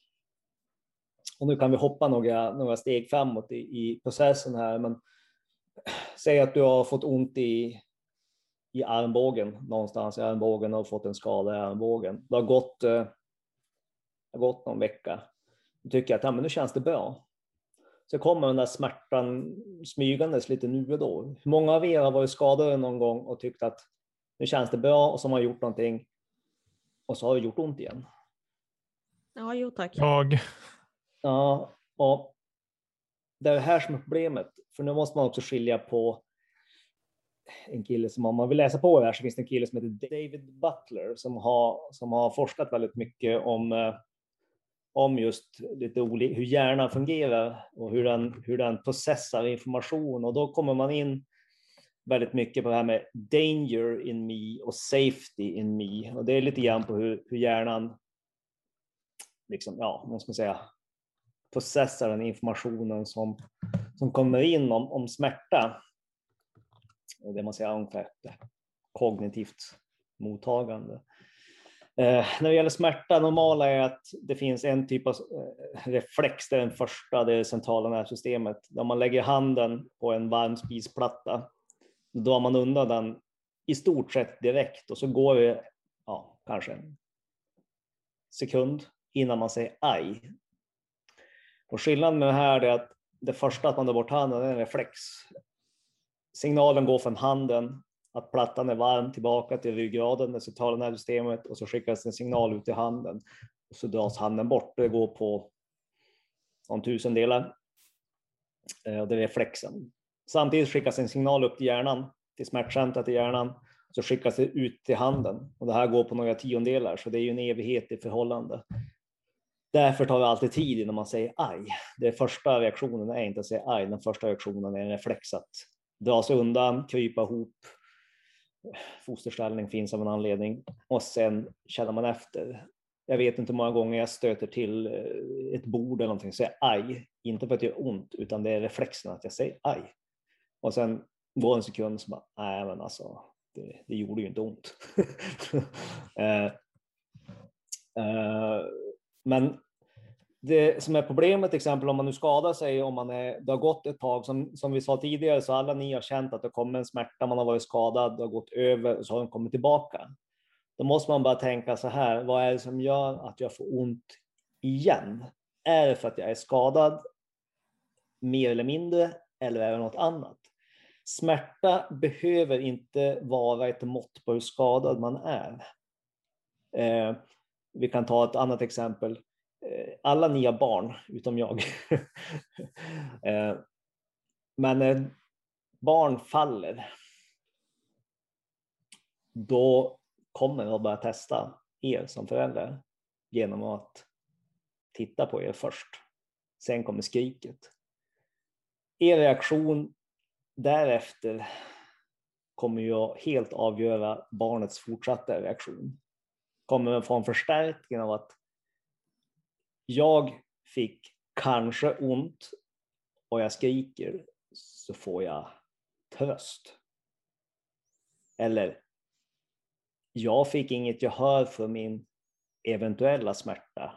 Och nu kan vi hoppa några, några steg framåt i, i processen här, men (clears throat) säg att du har fått ont i, i armbågen, någonstans i armbågen och fått en skada i armbågen. Det har gått, eh, det har gått någon vecka. Du tycker att ja, men nu känns det bra. Så kommer den där smärtan smygandes lite nu och då. Hur många av er har varit skadade någon gång och tyckt att nu känns det bra och så har man gjort någonting och så har det gjort ont igen. Ja, jo tack. Jag. Ja, och det är det här som är problemet. För nu måste man också skilja på en kille som, om man vill läsa på det här så finns det en kille som heter David Butler som har, som har forskat väldigt mycket om, eh, om just lite hur hjärnan fungerar och hur den, hur den processar information. Och då kommer man in väldigt mycket på det här med danger in me och safety in me. Och det är lite grann på hur, hur hjärnan, liksom, ja, vad ska man säga, processar den informationen som, som kommer in om, om smärta. Och det man säger ungefär kognitivt mottagande. Eh, när det gäller smärta, normala är att det finns en typ av eh, reflex, det är den första, det är det centrala nervsystemet. När man lägger handen på en varm spisplatta, drar man undan den i stort sett direkt och så går det ja, kanske en sekund innan man säger aj. Och skillnaden med det här är att det första att man drar bort handen är en reflex. Signalen går från handen att plattan är varm tillbaka till ryggraden, det centrala nervsystemet och så skickas en signal ut i handen och så dras handen bort. Det går på någon tusendelar. Eh, det är reflexen. Samtidigt skickas en signal upp till hjärnan, till smärtcentret i hjärnan, så skickas det ut till handen och det här går på några tiondelar, så det är ju en evighet i förhållande. Därför tar det alltid tid innan man säger aj. Den första reaktionen är inte att säga aj, den första reaktionen är en reflex att dra sig undan, krypa ihop. Fosterställning finns av en anledning och sen känner man efter. Jag vet inte hur många gånger jag stöter till eh, ett bord eller någonting och säger aj. Inte för att det gör ont, utan det är reflexen att jag säger aj. Och sen går en sekund så bara, nej men alltså, det, det gjorde ju inte ont. (laughs) eh, eh, men det som är problemet, till exempel om man nu skadar sig, om man är, det har gått ett tag, som, som vi sa tidigare, så alla ni har känt att det kommer en smärta, man har varit skadad, det har gått över och så har den kommit tillbaka. Då måste man bara tänka så här, vad är det som gör att jag får ont igen? Är det för att jag är skadad mer eller mindre eller är det något annat? Smärta behöver inte vara ett mått på hur skadad man är. Eh, vi kan ta ett annat exempel. Eh, alla ni har barn, utom jag. (laughs) eh, men när barn faller, då kommer jag börja testa er som föräldrar genom att titta på er först. Sen kommer skriket. Er reaktion därefter kommer jag helt avgöra barnets fortsatta reaktion. Kommer man få en förstärkning av att jag fick kanske ont och jag skriker så får jag tröst. Eller jag fick inget gehör för min eventuella smärta.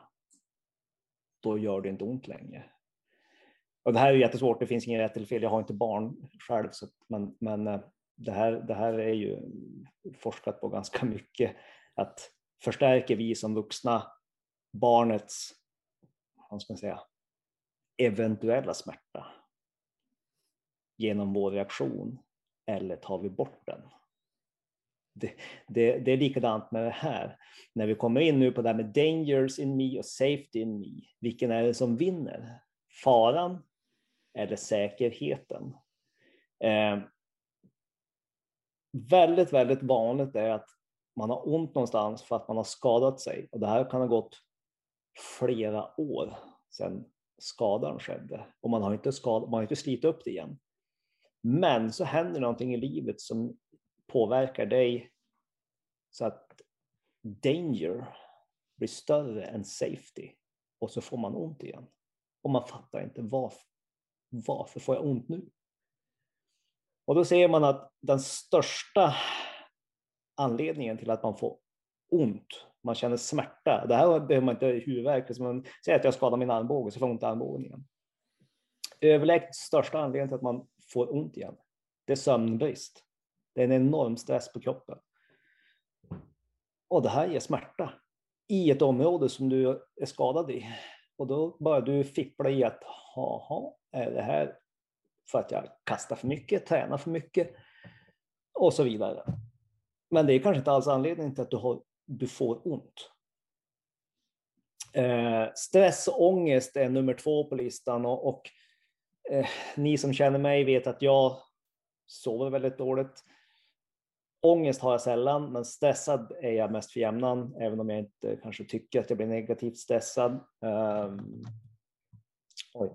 Då gör det inte ont längre. Och det här är jättesvårt, det finns inget rätt eller fel. Jag har inte barn själv, så, men, men eh, det, här, det här är ju forskat på ganska (laughs) mycket. Att förstärker vi som vuxna barnets vad ska man säga, eventuella smärta genom vår reaktion eller tar vi bort den? Det, det, det är likadant med det här. När vi kommer in nu på det här med dangers in me och safety in me, vilken är det som vinner? Faran eller säkerheten? Eh, väldigt, väldigt vanligt är att man har ont någonstans för att man har skadat sig och det här kan ha gått flera år sedan skadan skedde och man har inte, skad, man har inte slitit upp det igen. Men så händer någonting i livet som påverkar dig så att danger blir större än safety och så får man ont igen. Och man fattar inte varför, varför får jag ont nu? Och då ser man att den största anledningen till att man får ont, man känner smärta. Det här behöver man inte huvudvärk. Liksom man säger att jag skadar min armbåge så får jag ont i armbågen igen. Överlägset största anledningen till att man får ont igen, det är sömnbrist. Det är en enorm stress på kroppen. Och det här ger smärta i ett område som du är skadad i. Och då börjar du fippla i att, haha, är det här för att jag kastar för mycket, tränar för mycket och så vidare. Men det är kanske inte alls anledningen till att du, har, du får ont. Eh, stress och ångest är nummer två på listan och, och eh, ni som känner mig vet att jag sover väldigt dåligt. Ångest har jag sällan, men stressad är jag mest för jämnan, även om jag inte kanske tycker att jag blir negativt stressad. Um, oj.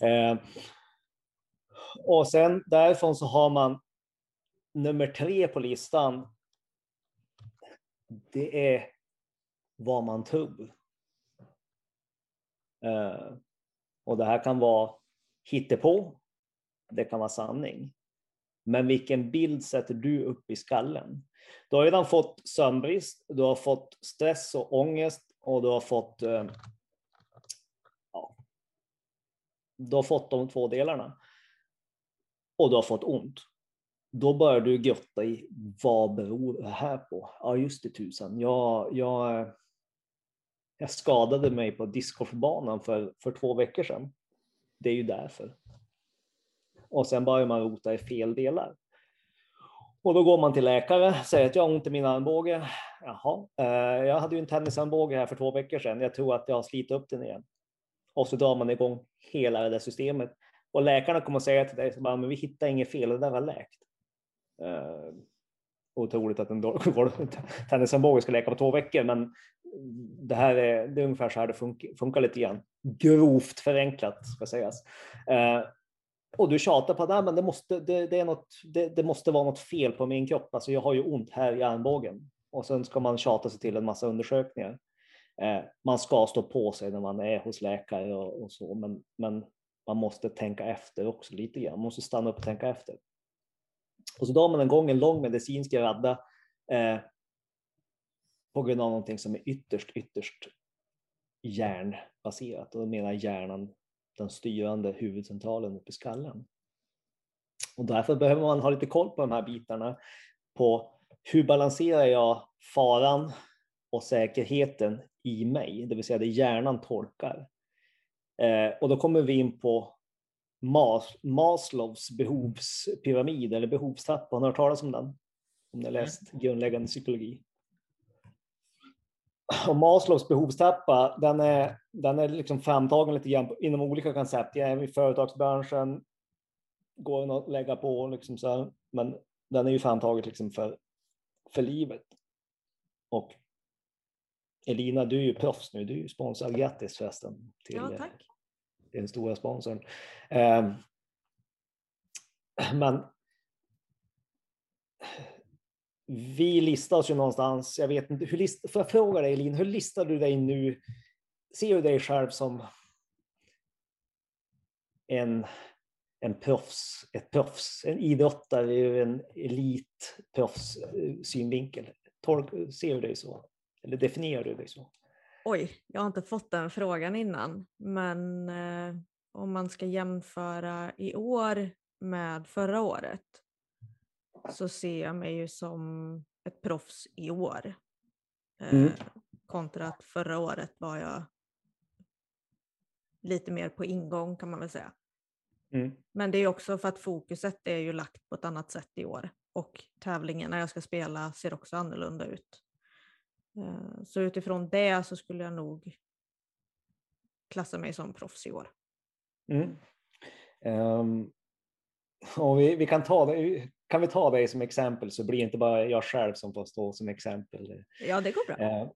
Eh, och sen därifrån så har man nummer tre på listan. Det är vad man tror. Eh, och det här kan vara hittepå. Det kan vara sanning. Men vilken bild sätter du upp i skallen? Du har redan fått sömnbrist, du har fått stress och ångest och du har fått eh, ja, du har fått de två delarna. Och du har fått ont. Då börjar du grotta i vad beror det här på? Ja, just det tusan. Jag, jag, jag skadade mig på discgolfbanan för, för två veckor sedan. Det är ju därför och sen börjar man rota i fel delar. Och då går man till läkare, säger att jag har ont i min armbåge. Jaha, eh, jag hade ju en tennisarmbåge här för två veckor sedan. Jag tror att jag har slitit upp den igen. Och så drar man igång hela det där systemet. Och läkarna kommer att säga till dig, men vi hittar inget fel, det där var läkt. Uh, otroligt att en tennisarmbåge (laughs) ska läka på två veckor, men det här är, det är ungefär så här det funkar, funkar lite grann. Grovt förenklat ska sägas. Uh, och du tjatar på att men det, måste, det, det, är något, det, det, måste vara något fel på min kropp. Alltså jag har ju ont här i armbågen. Och sen ska man tjata sig till en massa undersökningar. Eh, man ska stå på sig när man är hos läkare och, och, så, men, men man måste tänka efter också lite grann. Man måste stanna upp och tänka efter. Och så drar man en gång en lång medicinsk radda eh, på grund av någonting som är ytterst, ytterst hjärnbaserat. Och då menar hjärnan den styrande huvudcentralen uppe i skallen. Och därför behöver man ha lite koll på de här bitarna på hur balanserar jag faran och säkerheten i mig, det vill säga det hjärnan tolkar. Eh, och då kommer vi in på Mas Maslows behovspyramid eller behovstrappa. Har ni hört talas om den? Om ni har läst grundläggande psykologi och Maslows behovstrappa, den är, den är liksom framtagen lite grann inom olika koncept. Jag är i företagsbranschen, går den att lägga på, liksom så här, men den är ju framtagen liksom för, för livet. Och Elina, du är ju proffs nu, du är ju sponsrad. Grattis förresten till, ja, tack. den stora sponsorn. Eh, men vi listar oss ju någonstans, jag vet inte, hur list, får jag fråga dig Elin, hur listar du dig nu? Ser du dig själv som en, en proffs, ett proffs, en idrottare ur en elitproffs eh, synvinkel? Ser du dig så? Eller definierar du dig så? Oj, jag har inte fått den frågan innan, men eh, om man ska jämföra i år med förra året så ser jag mig ju som ett proffs i år. Eh, mm. kontra att förra året var jag lite mer på ingång kan man väl säga. Mm. Men det är också för att fokuset är ju lagt på ett annat sätt i år och tävlingarna jag ska spela ser också annorlunda ut. Eh, så utifrån det så skulle jag nog klassa mig som proffs i år. Mm. Um, och vi, vi, kan ta det, kan vi ta dig som exempel så blir inte bara jag själv som får stå som exempel. Ja, det går bra. Eh,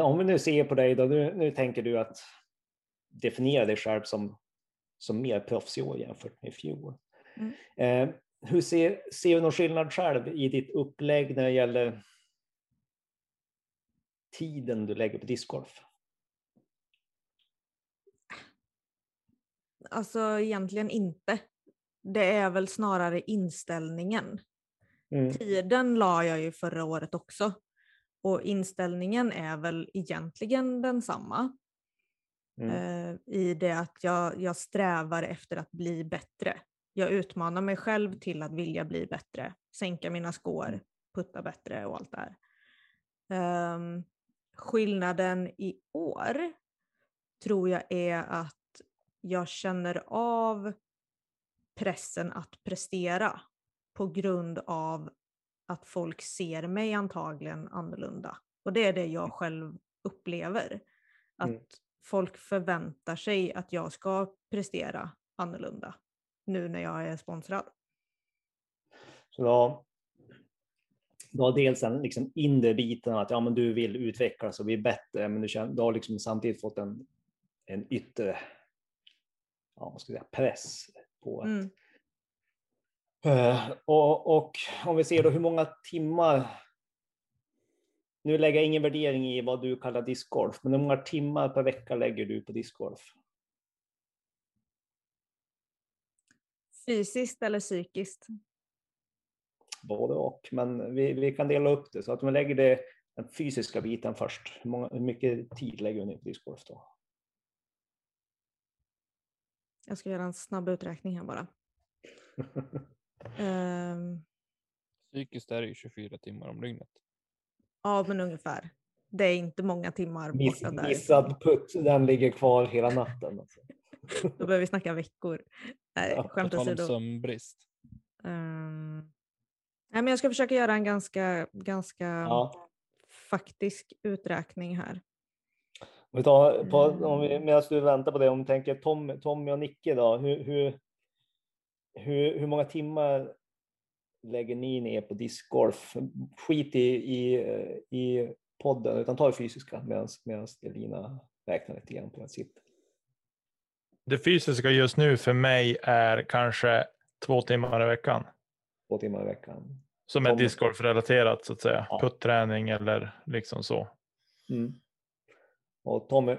om vi nu ser på dig då, nu, nu tänker du att definiera dig själv som, som mer proffs i år jämfört med i fjol. Mm. Eh, hur ser, ser du någon skillnad själv i ditt upplägg när det gäller tiden du lägger på discgolf? Alltså egentligen inte det är väl snarare inställningen. Mm. Tiden la jag ju förra året också. Och inställningen är väl egentligen densamma. Mm. Eh, I det att jag, jag strävar efter att bli bättre. Jag utmanar mig själv till att vilja bli bättre, sänka mina skår, mm. putta bättre och allt det här. Um, skillnaden i år tror jag är att jag känner av pressen att prestera på grund av att folk ser mig antagligen annorlunda Och det är det jag själv upplever. Att Mm. folk förväntar sig att jag ska prestera annorlunda nu när jag är sponsrad. Så då, du har dels den liksom inre biten att ja, men du vill utvecklas och bli bättre, men du, känner, du har liksom samtidigt fått en, en yttre ja, vad ska jag säga, press på att Mm. Eh, och, och om vi ser då hur många timmar, nu lägger jag ingen värdering i vad du kallar discgolf, men hur många timmar per vecka lägger du på discgolf? Fysiskt eller psykiskt? Både och, men vi, vi kan dela upp det så att vi lägger det, den fysiska biten först. Hur, många, hur mycket tid lägger du ner på discgolf då? Jag ska göra en snabb uträkning här bara. (laughs) Ehm, Psykiskt är det ju 24 timmar om dygnet. ja, men ungefär. Det är inte många timmar Miss, borta där. missad putt, den ligger kvar hela natten. Alltså. Då behöver vi snacka veckor. Nej, Ja, På skämt tal om åsido. sömnbrist. Ehm, nej, men jag ska försöka göra en ganska, ganska Ja. faktisk uträkning här. Om vi tar, på, Mm. om vi, medan du väntar på det, om vi tänker Tom, Tommy och Nicke då, hur, hur, hur, hur många timmar lägger ni ner på discgolf? Skit i, i, i podden, utan ta det fysiska medan Elina räknar lite grann på sitt. Det fysiska just nu för mig är kanske två timmar i veckan. Två timmar i veckan. Som är discgolf-relaterat så att säga. Ja. Putträning eller liksom så. Mm. Och Tommy,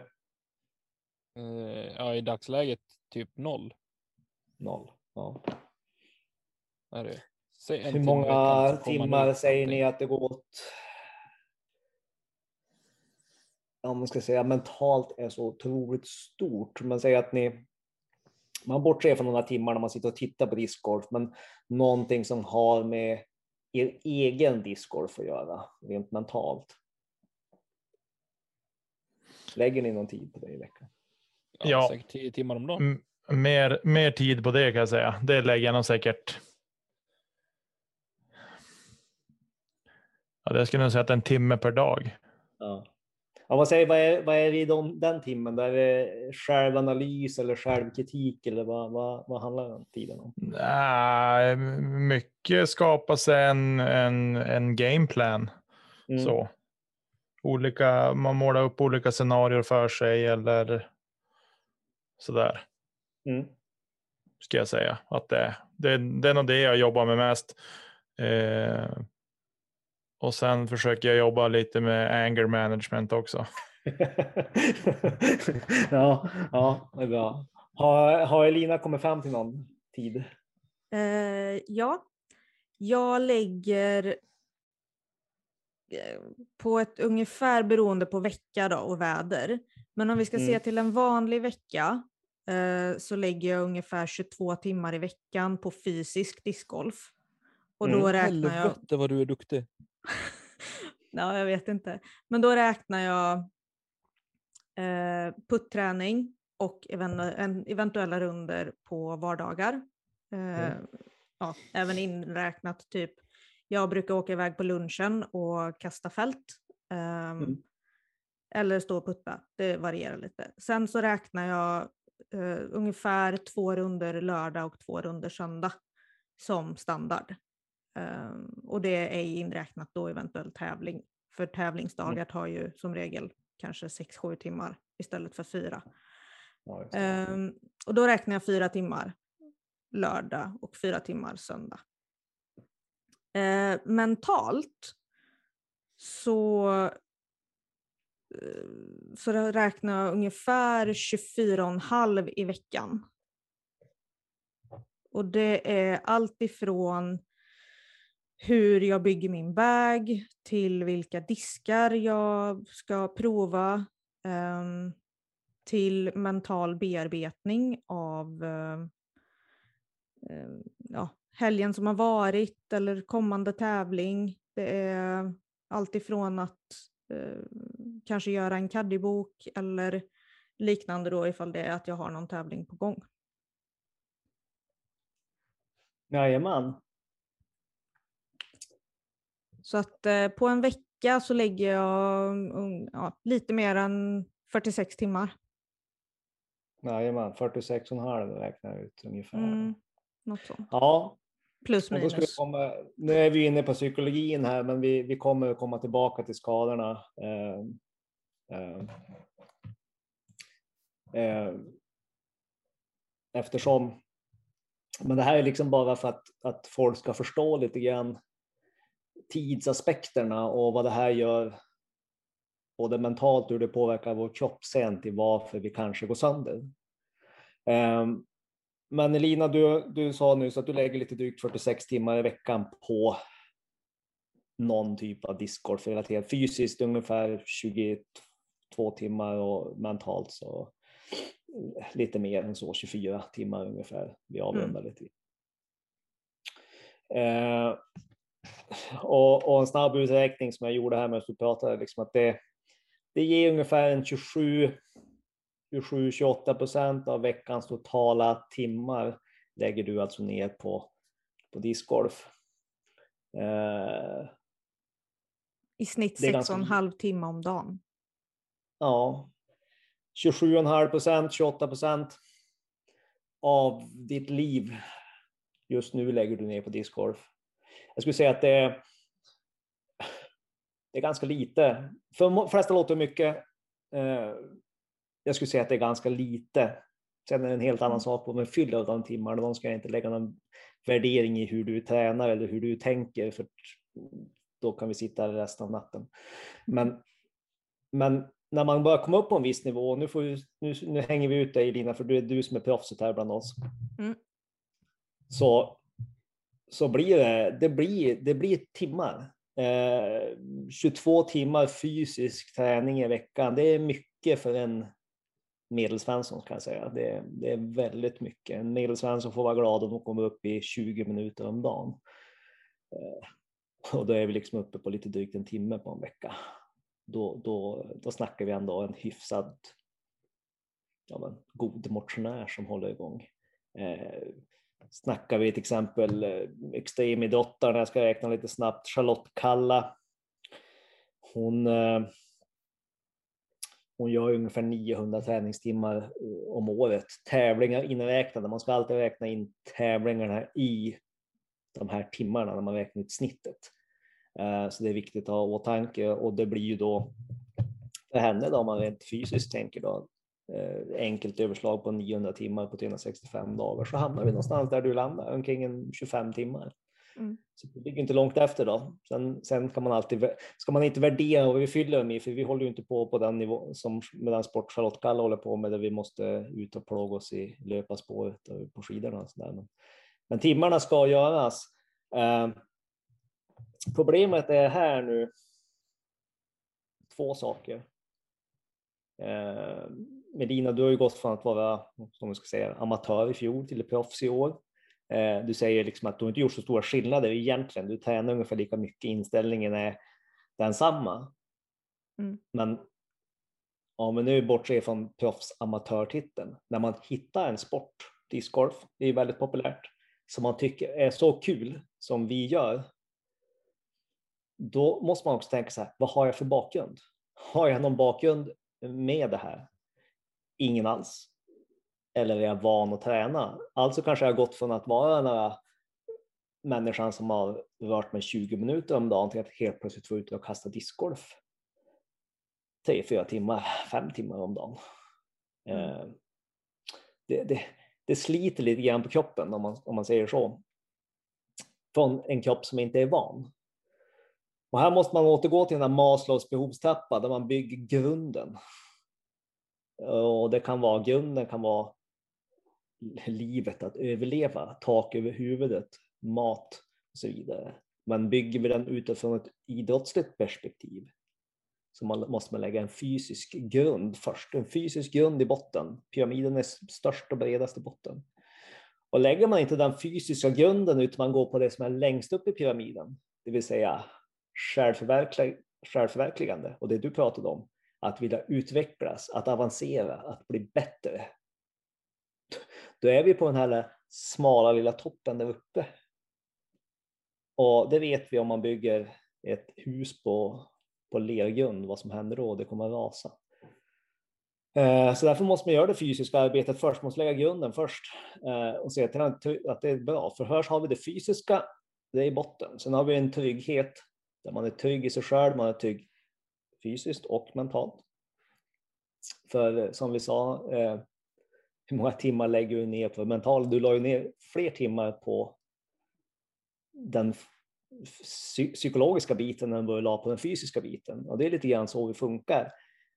Eh, ja, i dagsläget typ noll noll. Ja. är det. Säg Hur många timmar säger ni att det går åt? Om man ska säga mentalt är så otroligt stort. Man säger att ni, man bortser från några timmar när man sitter och tittar på discgolf, men någonting som har med er egen discgolf att göra, rent mentalt. Lägger ni någon tid på det i veckan? Ja, Ja. säkert tio timmar om dagen. M- mer, mer tid på det kan jag säga. Det lägger jag nog säkert. Ja, det skulle jag nog säga att en timme per dag. Ja. Ja, vad, säger, vad, är, vad är det i de, den timmen? Där är det självanalys eller självkritik eller vad, vad, vad handlar den tiden om? Nej, mycket skapas en, en, en gameplan. Mm. Så. Olika, man målar upp olika scenarier för sig eller sådär. Mm. Ska jag säga. Att det, det, det är nog det jag jobbar med mest. Eh, och sen försöker jag jobba lite med anger management också. (laughs) ja, ja, det är bra. Har, har Elina kommit fram till någon tid? Eh, ja, jag lägger eh, på ett ungefär beroende på vecka då och väder. Men om vi ska se Mm. till en vanlig vecka eh, så lägger jag ungefär 22 timmar i veckan på fysisk discgolf. Och då Mm. räknar jag... Helvete vad du är duktig. (laughs) ja, jag vet inte. Men då räknar jag eh, putträning och even, en, eventuella runder på vardagar. Eh, Mm. ja, även inräknat typ, jag brukar åka iväg på lunchen och kasta fält. ehm, Mm. Eller stå och putta, det varierar lite. Sen så räknar jag eh, ungefär två runder lördag och två runder söndag som standard. Ehm, och det är inräknat då eventuell tävling. För tävlingsdagar tar ju som regel kanske 6-7 timmar istället för fyra. Ja, just det. Ehm, och då räknar jag fyra timmar lördag och fyra timmar söndag. Eh, mentalt så, eh, så räknar jag ungefär 24,5 i veckan. Och det är allt ifrån hur jag bygger min bag till vilka diskar jag ska prova ehm, till mental bearbetning av ehm, ehm, ja, helgen som har varit eller kommande tävling. Det är allt ifrån att eh, kanske göra en caddybok eller liknande då ifall det är att jag har någon tävling på gång. Jajamän. Så att eh, på en vecka så lägger jag ja, lite mer än 46 timmar. Jajamän, 46,5 räknar jag ut ungefär. Mm, något sånt. Ja, Plus och minus. komma, nu är vi inne på psykologin här, men vi, vi kommer komma tillbaka till skadorna. Eh, eh, eh, eftersom, men det här är liksom bara för att, att folk ska förstå lite grann tidsaspekterna och vad det här gör både mentalt, hur det påverkar vår kropp sen till varför vi kanske går sönder. Um, men Elina, du, du sa nyss att du lägger lite drygt 46 timmar i veckan på någon typ av discgolf-relaterat. Fysiskt ungefär 22 timmar och mentalt så lite mer än så, 24 timmar ungefär. Vi avrundar lite. Eh, och, och en snabb uträkning som jag gjorde här med att du pratade, liksom att det, det ger ungefär en 27 27-28 procent av veckans totala timmar lägger du alltså ner på, på discgolf. Eh, I snitt det är 6,5 timmar om dagen. ja, 27,5 procent, 28 procent av ditt liv just nu lägger du ner på discgolf. Jag skulle säga att det är, det är ganska lite. För de flesta låter mycket. Eh, jag skulle säga att det är ganska lite. Sen är det en helt annan sak vad man fyller av de timmarna. De ska jag inte lägga någon värdering i hur du tränar eller hur du tänker, för då kan vi sitta resten av natten. Men, men när man börjar komma upp på en viss nivå, nu, får vi, nu, nu hänger vi ut dig Lina, för du är du som är proffset här bland oss. Mm. Så, så blir det, det blir, det blir timmar. Eh, 22 timmar fysisk träning i veckan, det är mycket för en medelsvensson kan jag säga. Det, det är väldigt mycket. En medelsvensson får vara glad om de kommer upp i 20 minuter om dagen. Eh, och då är vi liksom uppe på lite drygt en timme på en vecka. Då, då, då snackar vi ändå en hyfsad ja, men, god motionär som håller igång. Eh, snackar vi till exempel eh, extremidrottare, jag ska räkna lite snabbt, Charlotte Kalla. Hon eh, hon gör ungefär 900 träningstimmar eh, om året. Tävlingar inräknade. Man ska alltid räkna in tävlingarna i de här timmarna när man räknar ut snittet. Så det är viktigt att ha i åtanke och det blir ju då för henne då om man rent fysiskt tänker då enkelt överslag på 900 timmar på 365 dagar så hamnar vi någonstans där du landar, omkring en 25 timmar. Mm. Så det ligger inte långt efter då. Sen, sen kan man alltid, ska man inte värdera vad vi fyller i, för vi håller ju inte på på den nivå som med den sport Charlotte Kalla håller på med, där vi måste ut och plåga oss i löparspåret och på skidorna. Och så där. Men, men timmarna ska göras. Eh, problemet är här nu två saker. Eh, Medina, du har ju gått från att vara som ska säga, amatör i fjol till proffs i år. Eh, du säger liksom att du inte gjort så stora skillnader egentligen. Du tränar ungefär lika mycket, inställningen är densamma. Mm. Men om vi nu bortser från proffs-amatörtiteln, när man hittar en sport, discgolf, det är väldigt populärt, som man tycker är så kul som vi gör, då måste man också tänka så här, vad har jag för bakgrund? Har jag någon bakgrund med det här? Ingen alls eller är jag van att träna? Alltså kanske jag har gått från att vara den här människan som har rört mig 20 minuter om dagen till att helt plötsligt få ut och kasta discgolf tre, fyra timmar, fem timmar om dagen. Mm. Det, det, det, sliter lite grann på kroppen om man, om man säger så. Från en kropp som inte är van. Och här måste man återgå till den här Maslows behovstrappa där man bygger grunden. Och det kan vara grunden kan vara livet, att överleva, tak över huvudet, mat och så vidare. Men bygger vi den utifrån ett idrottsligt perspektiv så man, måste man lägga en fysisk grund först, en fysisk grund i botten. Pyramiden är störst och bredast i botten. Och lägger man inte den fysiska grunden utan man går på det som är längst upp i pyramiden, det vill säga självförverkligande och det du pratade om, att vilja utvecklas, att avancera, att bli bättre, då är vi på den här smala lilla toppen där uppe. Och det vet vi om man bygger ett hus på på lergrund, vad som händer då, det kommer att rasa. Eh, så därför måste man göra det fysiska arbetet först, man måste lägga grunden först eh, och se till att det är bra. För först har vi det fysiska, det är i botten. Sen har vi en trygghet där man är trygg i sig själv, man är trygg fysiskt och mentalt. För eh, som vi sa, eh, hur många timmar lägger du ner på mental? Du la ju ner fler timmar på den psykologiska biten än vad du la på den fysiska biten. Och det är lite grann så vi funkar.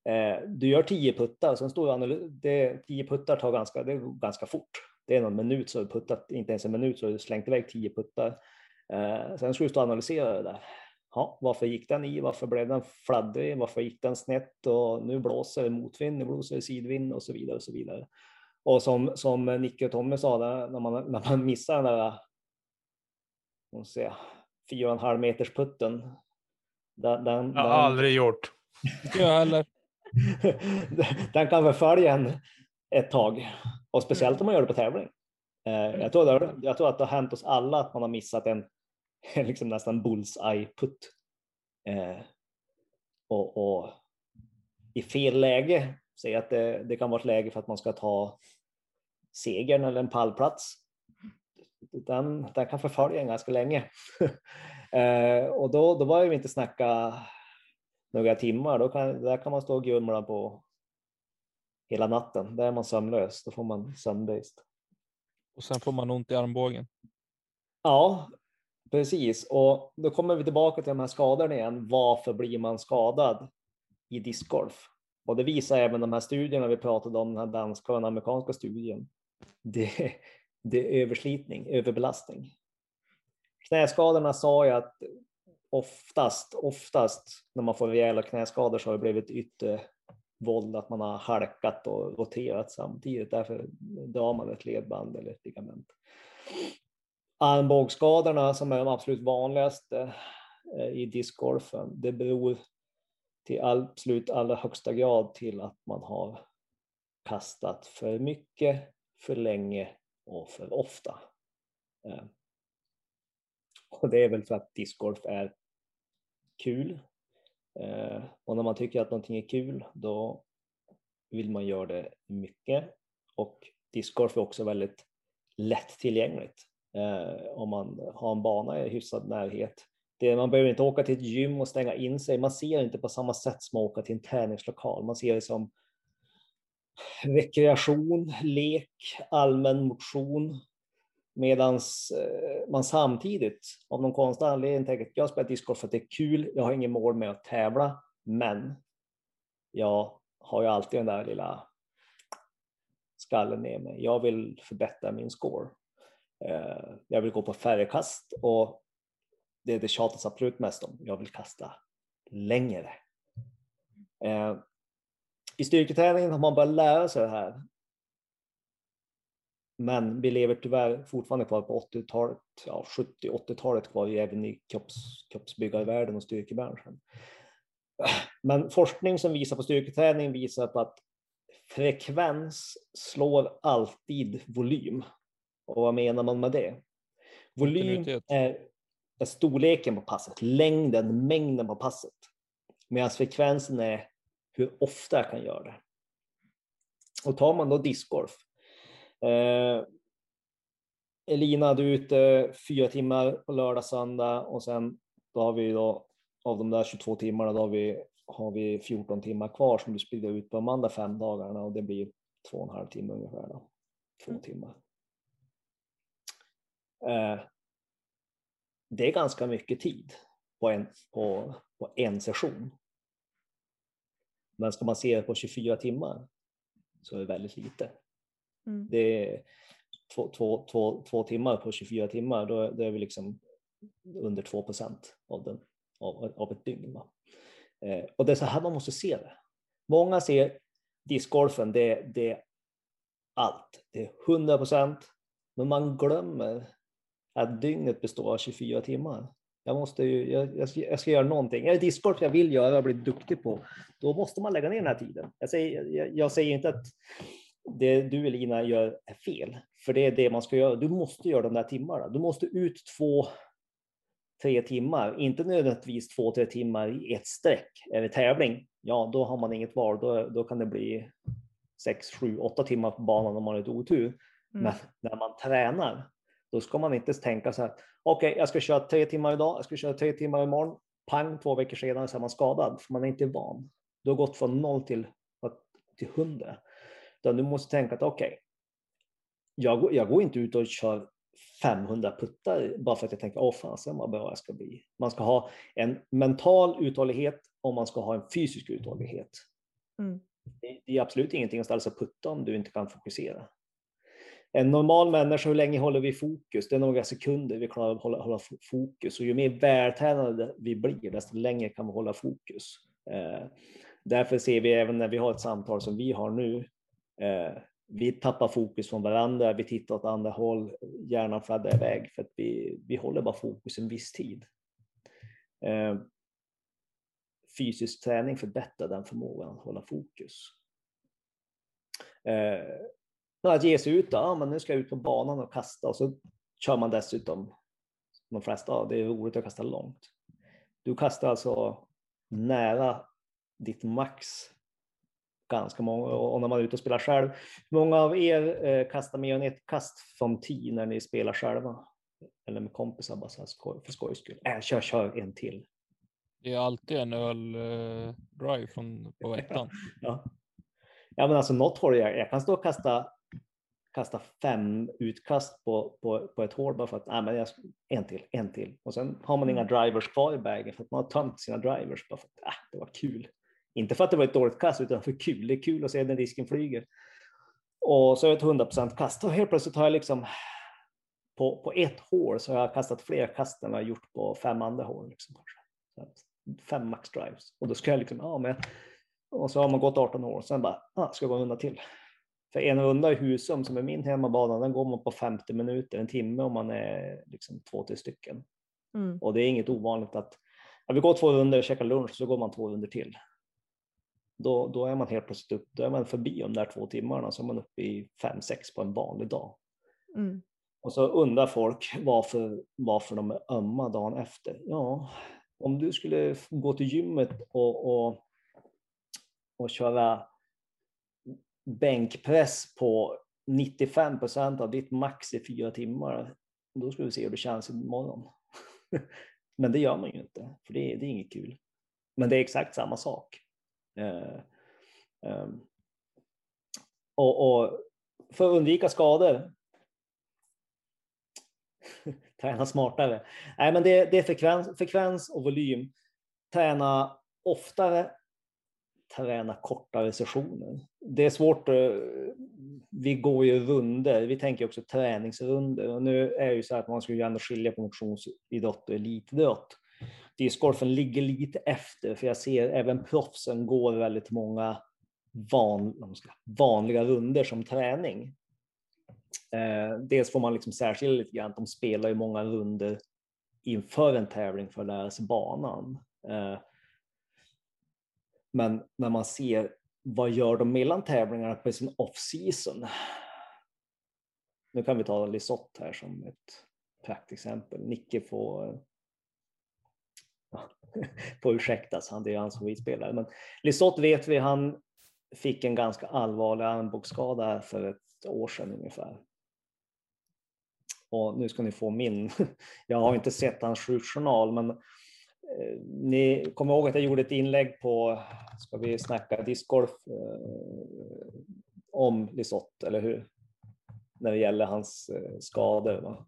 Eh, du gör tio puttar, sen står du det, tio puttar tar ganska, det går ganska fort. Det är någon minut så har du puttat, inte ens en minut så har du slängt iväg tio puttar. Eh, sen ska du stå och analysera det där. Ja, varför gick den i? Varför blev den fladdrig? Varför gick den snett? Och nu blåser det motvind, nu blåser det sidvind och så vidare och så vidare. Och som, som Nicke och Tommy sa, där, när, man, när man missar den där fyra och en halv meters putten. Den, den, jag har den, aldrig gjort. Jag heller. (laughs) den kan förfölja en ett tag och speciellt om man gör det på tävling. Eh, jag tror, det, jag tror att det har hänt oss alla att man har missat en (laughs) liksom nästan bullseye-putt. Eh, och, och, i fel läge, säg att det, det kan vara ett läge för att man ska ta segern eller en pallplats. Den, den kan förfölja en ganska länge. (laughs) eh, och då, då var vi inte snacka några timmar, då kan, där kan man stå och grumla på hela natten. Där är man sömnlös, då får man sömnbrist. Och sen får man ont i armbågen. Ja, precis. Och då kommer vi tillbaka till de här skadorna igen. Varför blir man skadad i discgolf? Och det visar även de här studierna vi pratade om, den här danska och den amerikanska studien. Det, det är överslitning, överbelastning. Knäskadorna sa jag att oftast, oftast när man får rejäla knäskador så har det blivit yttervåld, att man har halkat och roterat samtidigt. Därför drar man ett ledband eller ett ligament. Armbågsskadorna som är de absolut vanligaste eh, i discgolfen, det beror till absolut allra högsta grad till att man har kastat för mycket, för länge och för ofta. Eh, och det är väl för att discgolf är kul. Eh, och när man tycker att någonting är kul, då vill man göra det mycket. Och discgolf är också väldigt lättillgängligt Eh, om man har en bana i hyfsad närhet. Det, man behöver inte åka till ett gym och stänga in sig. Man ser inte på samma sätt som att åka till en träningslokal. Man ser det som rekreation, lek, allmän motion Medan eh, man samtidigt av någon konstig anledning tänker att jag spelar discgolf för att det är kul. Jag har inget mål med att tävla, men jag har ju alltid den där lilla skallen med mig. Jag vill förbättra min score. Eh, jag vill gå på färre kast och det är det tjatas absolut mest om. Jag vill kasta längre. Eh, I styrketräningen har man börjat lära sig det här men vi lever tyvärr fortfarande kvar på 80-talet, ja, 70-80-talet kvar vi även i kropps, kroppsbyggarvärlden och styrkebranschen. Men forskning som visar på styrketräning visar på att frekvens slår alltid volym. Och vad menar man med det? Volym är, är storleken på passet, längden, mängden på passet. Medan frekvensen är hur ofta jag kan göra det. Och tar man då discgolf Eh, Elina, du är ute fyra timmar på lördag, söndag och sen då har vi då av de där 22 timmarna då har vi, har vi 14 timmar kvar som du sprider ut på de andra fem dagarna och det blir två och en halv timme ungefär. Då. Två mm. timmar. Eh, det är ganska mycket tid på en, på, på en session. Men ska man se det på 24 timmar så är det väldigt lite. Mm. Det är två, två, två, två timmar på 24 timmar, då, då är vi liksom under 2 procent av, av, av ett dygn. Eh, och det är så här man måste se det. Många ser discgolfen, det, det är allt. Det är 100 procent, men man glömmer att dygnet består av 24 timmar. Jag, måste ju, jag, jag, ska, göra någonting. Är det discgolf jag vill göra och bli duktig på, då måste man lägga ner den här tiden. Jag säger, jag, jag säger inte att det du Elina gör är fel, för det är det man ska göra. Du måste göra de där timmarna. Du måste ut två, tre timmar, inte nödvändigtvis två, tre timmar i ett streck. Är det tävling, ja då har man inget val. Då, då kan det bli sex, sju, åtta timmar på banan om man har lite otur. Mm. Men när man tränar, då ska man inte tänka så här. Okej, okay, jag ska köra tre timmar idag, jag ska köra tre timmar imorgon. Pang, två veckor senare så är man skadad, för man är inte van. Du har gått från noll till, till hundra. du måste tänka att okej, okay, jag, jag går inte ut och kör 500 puttar bara för att jag tänker, åh fasen vad bra jag ska bli. Man ska ha en mental uthållighet och man ska ha en fysisk uthållighet. Mm. Det är absolut ingenting att ställa sig och putta om du inte kan fokusera. En normal människa, hur länge håller vi fokus? Det är några sekunder vi klarar att hålla, hålla fokus och ju mer vältränade vi blir, desto längre kan vi hålla fokus. Eh, därför ser vi även när vi har ett samtal som vi har nu, eh, vi tappar fokus från varandra, vi tittar åt andra håll, hjärnan fladdrar iväg för att vi, vi håller bara fokus en viss tid. Eh, fysisk träning förbättrar den förmågan att hålla fokus. Eh, att ge sig ut, ja men nu ska jag ut på banan och kasta och så kör man dessutom, de flesta, det är roligt att kasta långt. Du kastar alltså nära ditt max ganska många. Och när man är ute och spelar själv, hur många av er eh, kastar mer än ett kast från tio när ni spelar själva? Eller med kompisar bara så här skoj, för skojs skull. Äh, kör, kör en till. Det är alltid en öl-drive eh, från på (laughs) ettan. ja. ja, men alltså något håll, jag, jag kan stå och kasta kasta fem utkast på, på, på ett hål bara för att nej, men jag, en till, en till. Och sen har man inga drivers kvar i bagen för att man har tömt sina drivers bara för att äh, det var kul. Inte för att det var ett dåligt kast, utan för kul. Det är kul att se när disken flyger. Och så är det ett 100 kast och helt plötsligt har jag liksom på, på ett hål så har jag kastat fler kast än jag gjort på fem andra hål. Liksom. Fem max drives och då ska jag liksom, ja men och så har man gått 18 år och sen bara, ah, ska jag gå en runda till. För en runda i Husum som är min hemmabana, den går man på 50 minuter, en timme om man är liksom två, tre stycken. Mm. Och det är inget ovanligt att ja, vi går två runder, käkar lunch, så går man två runder till då, då är man helt plötsligt upp, då är man förbi de där två timmarna så är man uppe i fem, sex på en vanlig dag. Mm. Och så undrar folk varför, varför de är ömma dagen efter. Ja, om du skulle gå till gymmet och, och, och köra bänkpress på 95 procent av ditt max i fyra timmar, då ska vi se hur det känns imorgon. (laughs) Men det gör man ju inte, för det, det är inget kul. Men det är exakt samma sak. Uh, um, och, och, för att undvika skador (laughs) träna smartare. Nej, men det, det är frekvens, frekvens och volym. Träna oftare, träna kortare sessioner. Det är svårt. Eh, vi går ju runder. Vi tänker också träningsrunder och nu är det ju så att man skulle ju ändå skilja på motionsidrott och elitidrott discgolfen ligger lite efter, för jag ser även proffsen går väldigt många van, vanliga runder som träning. Eh, dels får man liksom särskilja lite grann, de spelar ju många runder inför en tävling för att lära sig banan. Eh, men när man ser vad gör de mellan tävlingarna på sin off-season? Nu kan vi ta Lisotte här som ett praktexempel. Nicke får (laughs) får ursäktas, han det är han som vidspelare. Men Lisotte vet vi, han fick en ganska allvarlig armbågsskada för ett år sedan ungefär. Och nu ska ni få min. (laughs) Jag har inte sett hans sjukjournal, men ni kommer ihåg att jag gjorde ett inlägg på, ska vi snacka discgolf eh, om Lisotte, eller hur? När det gäller hans eh, skador, va?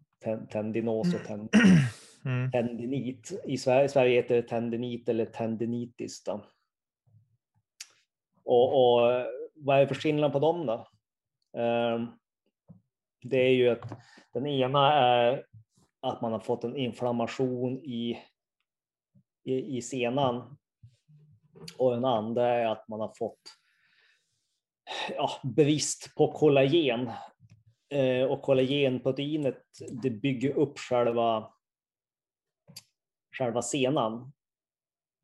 tendinos och tendin (clears throat) mm. tendinit. I Sverige, Sverige heter det tendinit eller tendinitis. Då. Och, och vad är det för skillnad på dem då? Ehm, det är ju att den ena är att man har fått en inflammation i, i, i senan och den andra är att man har fått ja, brist på kollagen. Eh, och kollagenproteinet det bygger upp själva själva senan.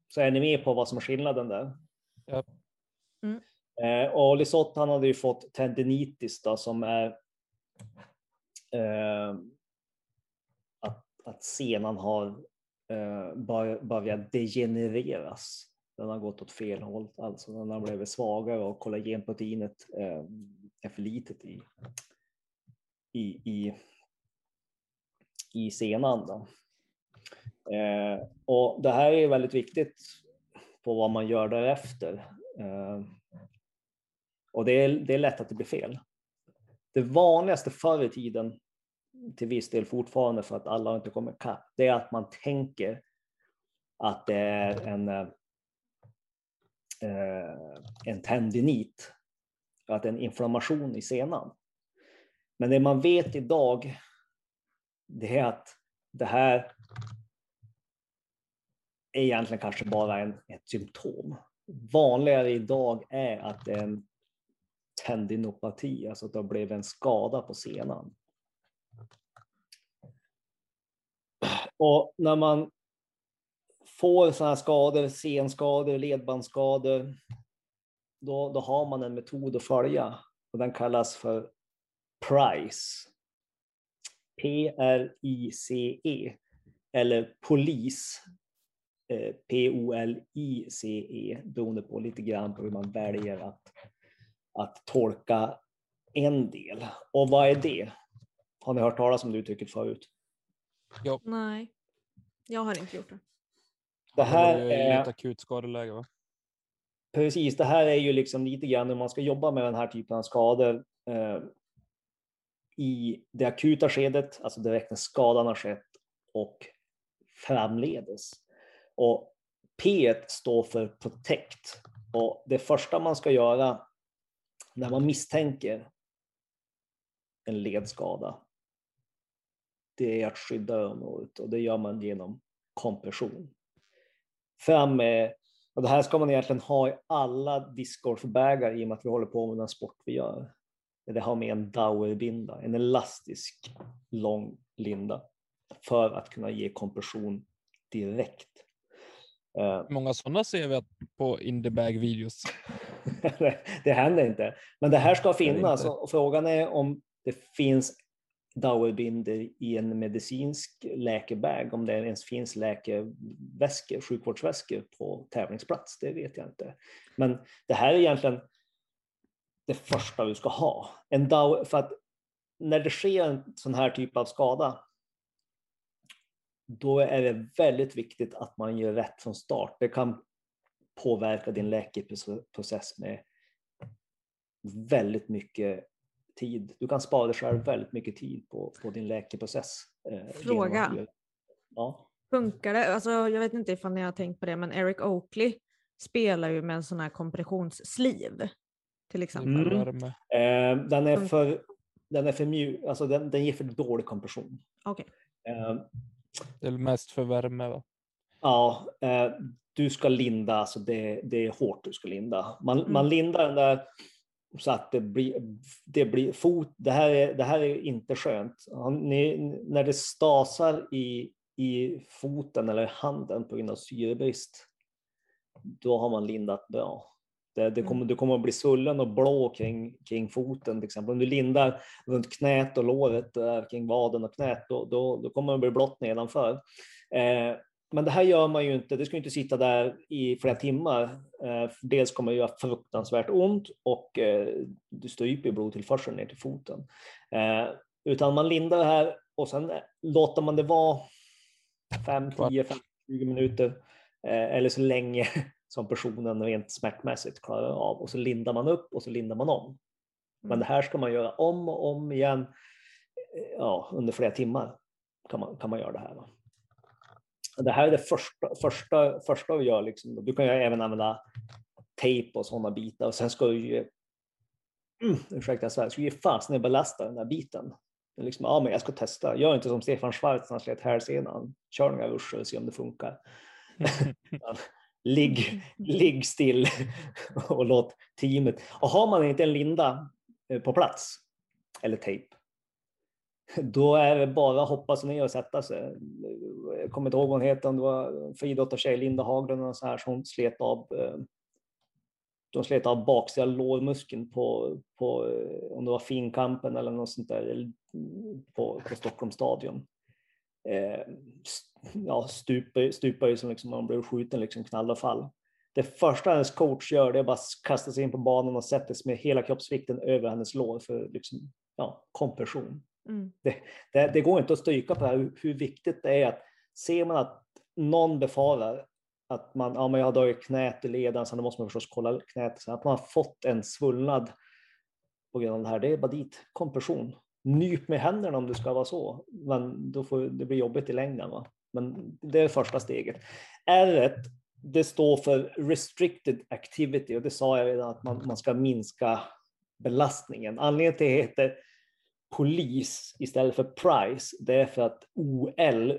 Så är ni med på vad som är skillnaden där? Ja. Mm. Eh, och Lisotte han hade ju fått tendinitis då, som är eh, att, att senan har Eh, börjat degenereras. Den har gått åt fel håll, alltså den har blivit svagare och kollagenproteinet eh, är för litet i, i, i, i senan. Då. Eh, och det här är väldigt viktigt på vad man gör därefter. Och det är, det är lätt att det blir fel. Det vanligaste förr i tiden, till viss del fortfarande för att alla inte kommit ikapp, det är att man tänker att det är en, eh, eh, en tendinit, att det är en inflammation i senan. Men det man vet idag, det är att det här är egentligen kanske bara en, ett symptom. Vanligare idag är att det är en tendinopati, alltså att det har blivit en skada på senan. Och när man får sådana här skador, senskador, ledbandsskador, då, då har man en metod att följa och den kallas för PRICE. P-R-I-C-E eller POLICE eh, P-O-L-I-C-E beroende på lite grann på hur man väljer att, att tolka en del. Och vad är det? Har ni hört talas om det uttrycket förut? Ja. Nej, jag har inte gjort det. Det här Det är är, ett akut skadeläge va? precis, det här är ju liksom lite grann hur man ska jobba med den här typen av skador eh, i det akuta skedet, alltså direkt när skadan har skett och framledes. Och P står för protect. Och det första man ska göra när man misstänker en ledskada, det är att skydda området och det gör man genom kompression. Fram med, och det här ska man egentligen ha i alla discgolfbägar i och med att vi håller på med den sport vi gör. Det har med en Dauerbinda, en elastisk lång linda för att kunna ge kompression direkt. Eh, många sådana ser vi på Indiebag videos? (laughs) det händer inte. Men det här ska finnas och frågan är om det finns Dauerbinder i en medicinsk läkebag, om det ens finns läkeväskor, sjukvårdsväskor på tävlingsplats, det vet jag inte. Men det här är egentligen det första du ska ha. En Dauer, för att när det sker en sån här typ av skada, då är det väldigt viktigt att man gör rätt från start. Det kan påverka din läkeprocess med väldigt mycket tid. Du kan spara dig själv väldigt mycket tid på, på din läkeprocess. eh, Fråga. Ja. Funkar det? Alltså, jag vet inte ifall ni har tänkt på det, men Eric Oakley spelar ju med en sån här kompressionssliv. Till exempel. Mm. Värme. Eh, den är för, den är för mjuk, alltså den, den ger för dålig kompression. Okej. Eh, Det är mest för värme va? Ja, eh, du ska linda, alltså det, det är hårt du ska linda. Man, Mm. man lindar den där så att det blir, det blir fot. Det här är, det här är inte skönt. Ni, när det stasar i, i foten eller handen på grund av syrebrist, då har man lindat bra. Det, det kommer, du kommer att bli svullen och blå kring, kring foten till exempel. Om du lindar runt knät och låret kring vaden och knät, då, då, då kommer det bli blått nedanför. Eh, men det här gör man ju inte, det ska inte sitta där i flera timmar. Eh, dels kommer det göra fruktansvärt ont och eh, du stryper blodtillförseln ner till foten. Eh, utan man lindar det här och sen låter man det vara 5, 10, 15, 20 minuter eller så länge (laughs) som personen rent smärtmässigt klarar av och så lindar man upp och så lindar man om. Men det här ska man göra om och om igen ja, under flera timmar kan man, kan man göra det här. Va? Det här är det första, första, första vi gör. Liksom. Du kan ju även använda tejp och sådana bitar och sen ska du ju, mm, ursäkta jag ska ge fasen belasta den där biten. Liksom, ja, men jag ska testa. Gör inte som Stefan Schwarz när han slet hälsenan. Kör några ruscher och se om det funkar. (laughs) ligg, ligg still och låt teamet. Och har man inte en linda eh, på plats eller tejp, då är det bara att hoppa sig ner och sätta sig. Jag kommer inte ihåg vad hon heter, om det var friidrottartjej, Linda Haglund och så här, som slet av eh, de slet av baksida lårmuskeln på, på eh, om det var finkampen eller något sånt där mm, på, på Stockholms stadion. eh, ja, stupar, stupar ju som liksom man blev skjuten, liksom knall och fall. Det första hennes coach gör det är att bara kasta sig in på banan och sätta sig med hela kroppsvikten över hennes lår för liksom, ja, kompression. Mm. Det, det, det, går inte att stryka på det här, hur, hur, viktigt det är att ser man att någon befarar att man, ja, men jag har dragit knät i leden, så då måste man förstås kolla knät, så att man har fått en svullnad på grund av det här, det är bara dit, kompression. Nyp med händerna om det ska vara så, men då får det bli jobbigt i längden. Va? Men det är första steget. R det står för restricted activity och det sa jag redan att man, man ska minska belastningen. Anledningen till att det heter polis istället för price, det är för att OL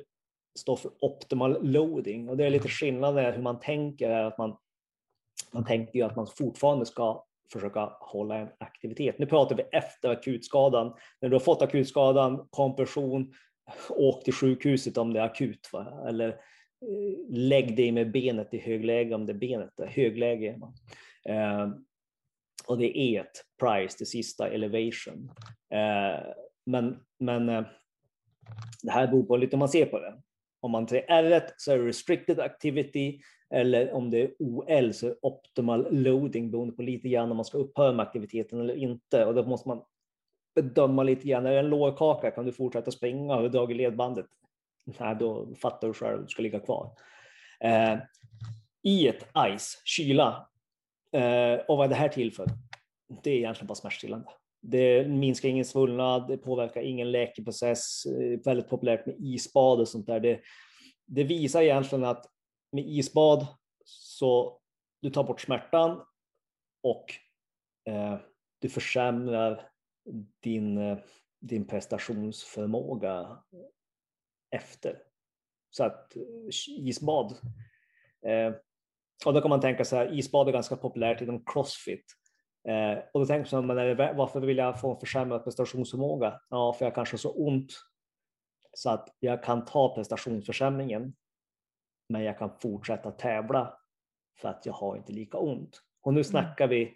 står för optimal loading och det är lite skillnad med hur man tänker är att man, man tänker ju att man fortfarande ska försöka hålla en aktivitet. Nu pratar vi efter akutskadan. När du har fått akutskadan, kompression, åk till sjukhuset om det är akut. Va? Eller eh, lägg dig med benet i högläge om det är benet är högläge. Eh, och det är ett price, det sista elevation. Eh, men men eh, det här beror på lite hur man ser på det. Om man ser R så är det restricted activity eller om det är OL så är optimal loading beroende på lite grann om man ska upphöra med aktiviteten eller inte. Och då måste man bedöma lite grann. Är det en lårkaka kan du fortsätta springa. Har du dragit ledbandet? Nej, då fattar du själv. Du ska ligga kvar. Eh, I ett ice, kyla. Eh, och vad är det här till för? Det är egentligen bara smärtstillande. Det minskar ingen svullnad, det påverkar ingen läkeprocess. Eh, väldigt populärt med isbad och sånt där. Det, det visar egentligen att med isbad så du tar bort smärtan och eh, du försämrar din, eh, din prestationsförmåga efter. Så att isbad. Eh, eh och då kan man tänka så här, isbad är ganska populärt inom crossfit. Eh, och då tänker man, men varför vill jag få en försämrad prestationsförmåga? Ja, för jag kanske har så ont så att jag kan ta prestationsförsämringen men jag kan fortsätta tävla för att jag har inte lika ont. Och nu mm. snackar vi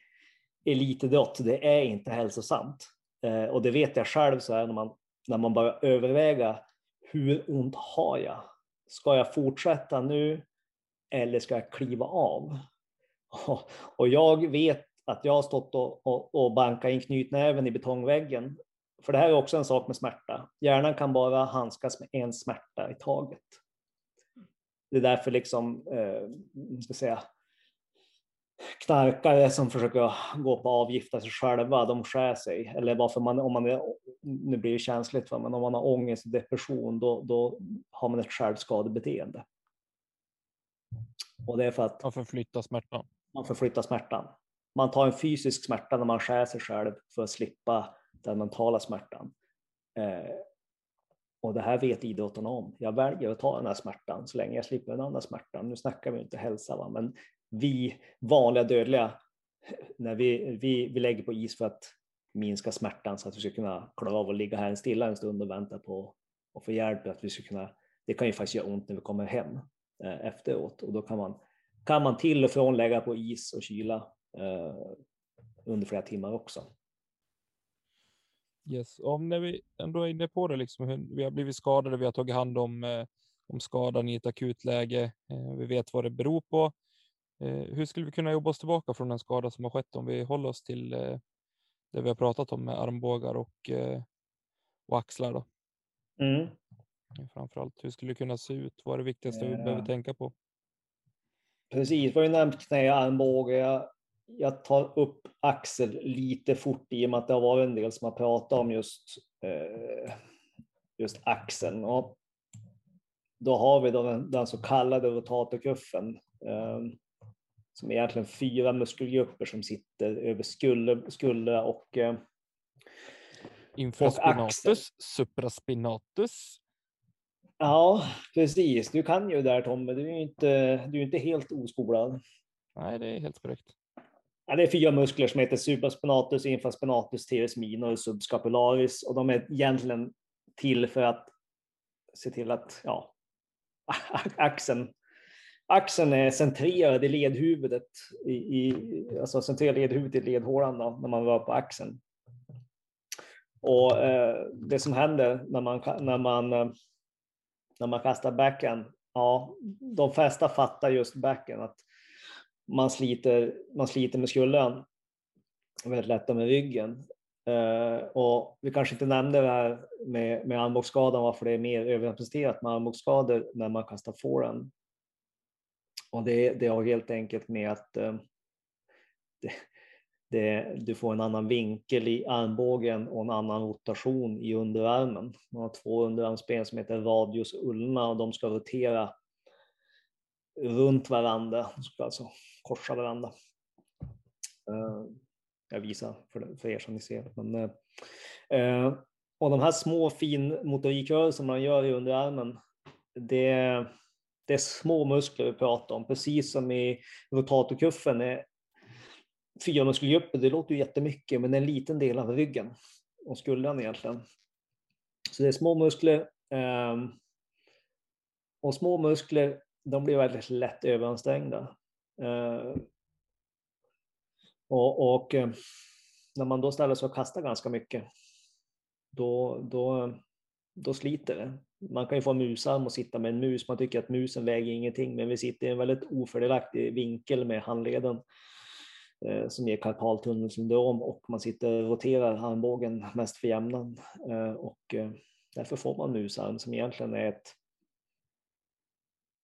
elitidrott, det är inte hälsosamt. Eh, och det vet jag själv så här när man, när man börjar överväga hur ont har jag? Ska jag fortsätta nu eller ska jag kliva av? (laughs) Och jag vet att jag har stått och, och, och bankat in knytnäven i betongväggen. För det här är också en sak med smärta. Hjärnan kan bara handskas med en smärta i taget. Det är därför liksom, eh, ska säga, knarkare som försöker gå på avgifta sig själva, de skär sig. Eller varför man, om man är, nu blir det känsligt, men om man har ångest och depression, då, då har man ett självskadebeteende. Och det är för att man förflyttar smärtan. Man förflyttar smärtan. Man tar en fysisk smärta när man skär sig själv för att slippa den mentala smärtan. Eh, och det här vet idrottarna om. Jag väljer att ta den här smärtan så länge jag slipper den andra smärtan. Nu snackar vi inte hälsa, va? men vi vanliga dödliga, när vi, vi, vi lägger på is för att minska smärtan så att vi ska kunna klara av att ligga här en stilla en stund och vänta på att få hjälp. Att vi ska kunna, det kan ju faktiskt göra ont när vi kommer hem efteråt och då kan man, kan man till och från lägga på is och kyla eh, under flera timmar också. Yes, om när vi ändå är inne på det, liksom, vi har blivit skadade, vi har tagit hand om, eh, om skadan i ett akutläge, eh, vi vet vad det beror på. Eh, hur skulle vi kunna jobba oss tillbaka från den skada som har skett om vi håller oss till eh, det vi har pratat om med armbågar och, eh, och axlar? Då? Mm. Framförallt, hur skulle det kunna se ut? Vad är det viktigaste vi behöver tänka på? Precis, vi har ju nämnt knä och armbåge jag tar upp Axel lite fort i och med att det har varit en del som har pratat om just, eh, just axeln. Och då har vi då den, den så kallade rotatorkuffen eh, som är egentligen fyra muskelgrupper som sitter över skulder, skuldra och eh, Infraspinatus, supraspinatus. Ja, precis. Du kan ju där Tommy. Du är inte, du är inte helt oskolad. Nej, det är helt korrekt. Ja, det är fyra muskler som heter supraspinatus, infraspinatus, teres minor och subscapularis och de är egentligen till för att se till att ja, axeln, axeln är centrerad i ledhuvudet, i, i, alltså centrerad ledhuvudet i ledhålan då, när man rör på axeln. Och eh, det som händer när man, när man eh, när man kastar backhand, ja, de flesta fattar just backhand, att man sliter, man sliter med skulden, väldigt lätta med ryggen. Uh, och vi kanske inte nämnde det här med, med armbågsskadan, varför det är mer överrepresenterat med armbågsskador när man kastar forehand. Och det, det har helt enkelt med att uh, det, det, du får en annan vinkel i armbågen och en annan rotation i underarmen. Man har två underarmsben som heter radius ulna och de ska rotera runt varandra, de ska alltså korsa varandra. Eh, jag visar för, för er som ni ser. Men, eh, eh, och de här små finmotorikrörelserna man gör i underarmen, det, det är små muskler vi pratar om, precis som i rotatorkuffen är fyra muskelgrupper, det låter ju jättemycket, men det är en liten del av ryggen och skuldran egentligen. Så det är små muskler. Ehm, och små muskler, de blir väldigt lätt överansträngda. Ehm, och, och eh, när man då ställer sig och kastar ganska mycket, då, då, då sliter det. Man kan ju få en musarm och sitta med en mus. Man tycker att musen väger ingenting, men vi sitter i en väldigt ofördelaktig vinkel med handleden Eh, som ger karpaltunnelsyndrom och man sitter och roterar armbågen mest för jämnan. Eh, och eh, därför får man musarm som egentligen är ett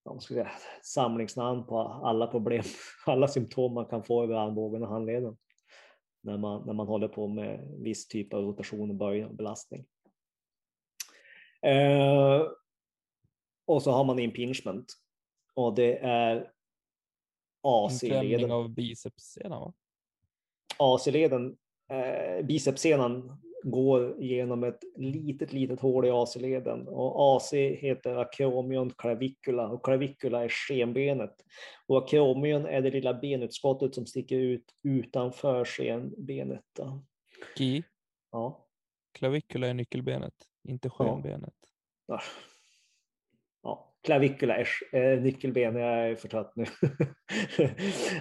jag säga, samlingsnamn på alla problem, (laughs) alla symptom man kan få över armbågen och handleden när man, när man håller på med viss typ av rotation och böj och belastning. Eh, och så har man impingement och det är AC-leden. av bicepssenan va? AC-leden, eh, bicepssenan går genom ett litet, litet hål i AC-leden och AC heter acromion clavicula och clavicula är skenbenet och acromion är det lilla benutskottet som sticker ut utanför skenbenet. Ki? Ja. Clavicula är nyckelbenet, inte skenbenet. Ja. Ja. Clavicula är nyckelben, jag är för trött nu.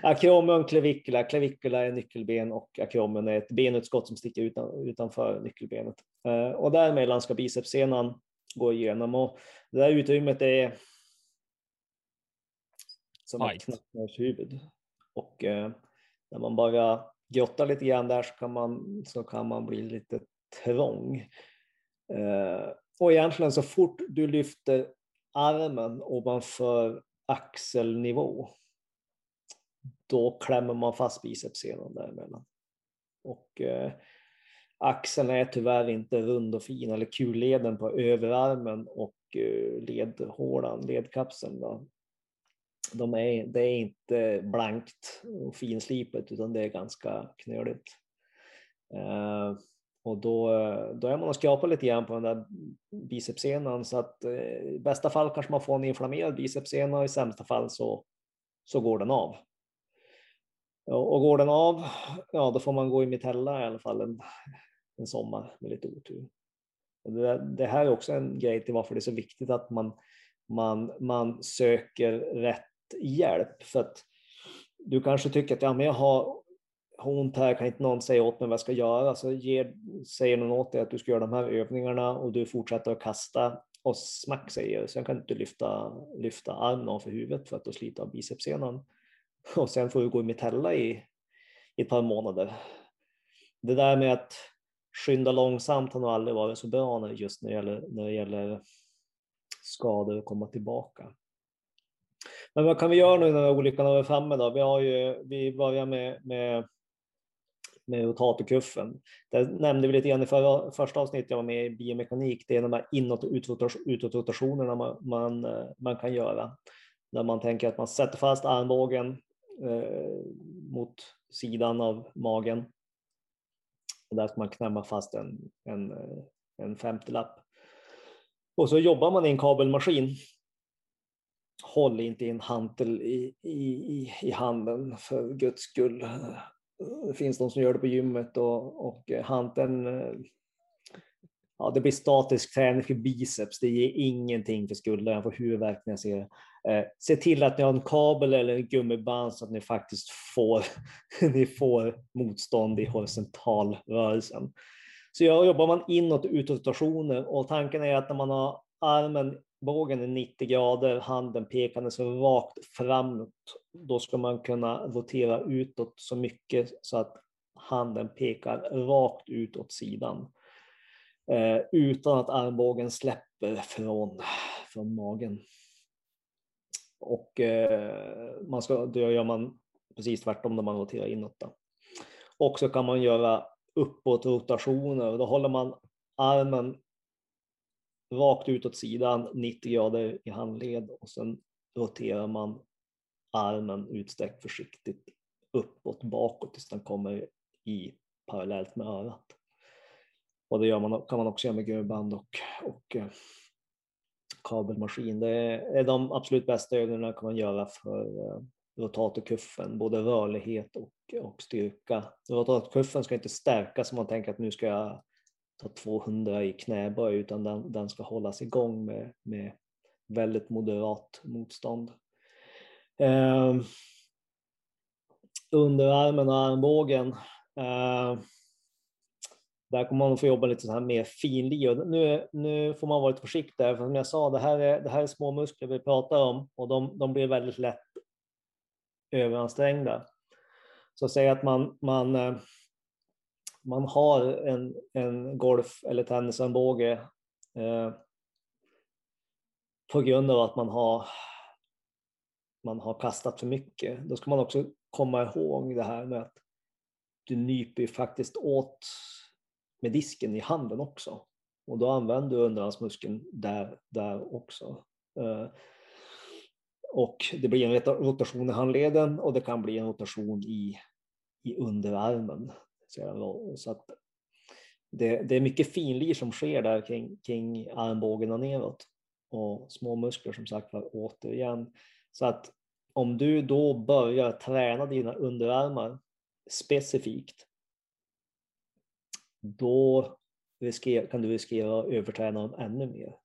(laughs) akromion clavicula, clavicula är nyckelben och akromion är ett benutskott som sticker utan, utanför nyckelbenet. Uh, och däremellan ska bicepssenan gå igenom och det där utrymmet är som ett knappnålshuvud. Och uh, när man bara grottar lite grann där så kan man, så kan man bli lite trång. Uh, och egentligen så fort du lyfter armen ovanför axelnivå, då klämmer man fast bicepssenan däremellan. Och eh, axeln är tyvärr inte rund och fin, eller kulleden på överarmen och eh, ledhålan, ledkapseln, då. De är, det är inte blankt och finslipet utan det är ganska knöligt. Eh, och då, då är man och skrapar lite grann på den där bicepssenan så att eh, i bästa fall kanske man får en inflammerad bicepssena och i sämsta fall så, så går den av. Och går den av, ja då får man gå i mitella i alla fall en, en sommar med lite otur. Och det, det, här är också en grej till varför det är så viktigt att man, man, man söker rätt hjälp. För att du kanske tycker att ja, men jag har har ont här, kan inte någon säga åt mig vad jag ska göra? Så ger, säger någon åt dig att du ska göra de här övningarna och du fortsätter att kasta och smack säger sen kan du inte lyfta, lyfta armen för huvudet för att du sliter av bicepssenan. Och sen får du gå i mitella i, i ett par månader. Det där med att skynda långsamt har nog aldrig varit så bra just när det gäller, när det gäller skador och komma tillbaka. Men vad kan vi göra nu när olyckan är framme då? Vi, har ju, vi börjar med, med med rotatorkuffen. Det nämnde vi lite grann i förra, första avsnittet jag var med i biomekanik. Det är de här inåt och utåtrotationerna man, man, eh, man kan göra. När man tänker att man sätter fast armbågen eh, mot sidan av magen. Och där ska man knämma fast en, en, eh, en femtilapp. Och så jobbar man i en kabelmaskin. Håll inte i en hantel i, i, i handen för guds skull det finns de som gör det på gymmet och, och eh, hanteln, eh, ja det blir statisk träning för biceps, det ger ingenting för skulderna, jag får huvudvärk när jag ser det. Eh, se till att ni har en kabel eller en gummiband så att ni faktiskt får, (laughs) ni får motstånd i horisontalrörelsen. Så jag jobbar man inåt och utåt rotationer och tanken är att när man har armen Bågen är 90 grader, handen pekande så rakt framåt, då ska man kunna rotera utåt så mycket så att handen pekar rakt ut åt sidan. Eh, utan att armbågen släpper från, från magen. Och eh, man ska, då gör man precis tvärtom när man roterar inåt. Då. Och så kan man göra uppåt rotationer. Då håller man armen rakt ut åt sidan 90 grader i handled och sen roterar man armen utsträckt försiktigt uppåt bakåt tills den kommer i parallellt med örat. Och det gör man, kan man också göra med gummiband och, och eh, kabelmaskin. Det är de absolut bästa övningarna kan man göra för eh, rotatorkuffen, både rörlighet och, och styrka. Rotatorkuffen ska inte stärkas om man tänker att nu ska jag ta 200 i knäböj, utan den, den ska hållas igång med, med väldigt moderat motstånd. Eh, underarmen och armbågen. Eh, där kommer man få jobba lite så här mer finlir. Nu, nu får man vara lite försiktig, för som jag sa, det här är, det här är små muskler vi pratar om och de, de blir väldigt lätt överansträngda. Så säg att man, man, eh, man har en, en golf eller tennisarmbåge eh, på grund av att man har, man har kastat för mycket. Då ska man också komma ihåg det här med att du nyper faktiskt åt med disken i handen också. Och då använder du underarmsmuskeln där, där också. Eh, och det blir en rotation i handleden och det kan bli en rotation i, i underarmen. Så att det, det är mycket finlir som sker där kring, kring armbågen och neråt. Och små muskler som sagt var återigen. Så att om du då börjar träna dina underarmar specifikt, då risker, kan du riskera att överträna dem ännu mer.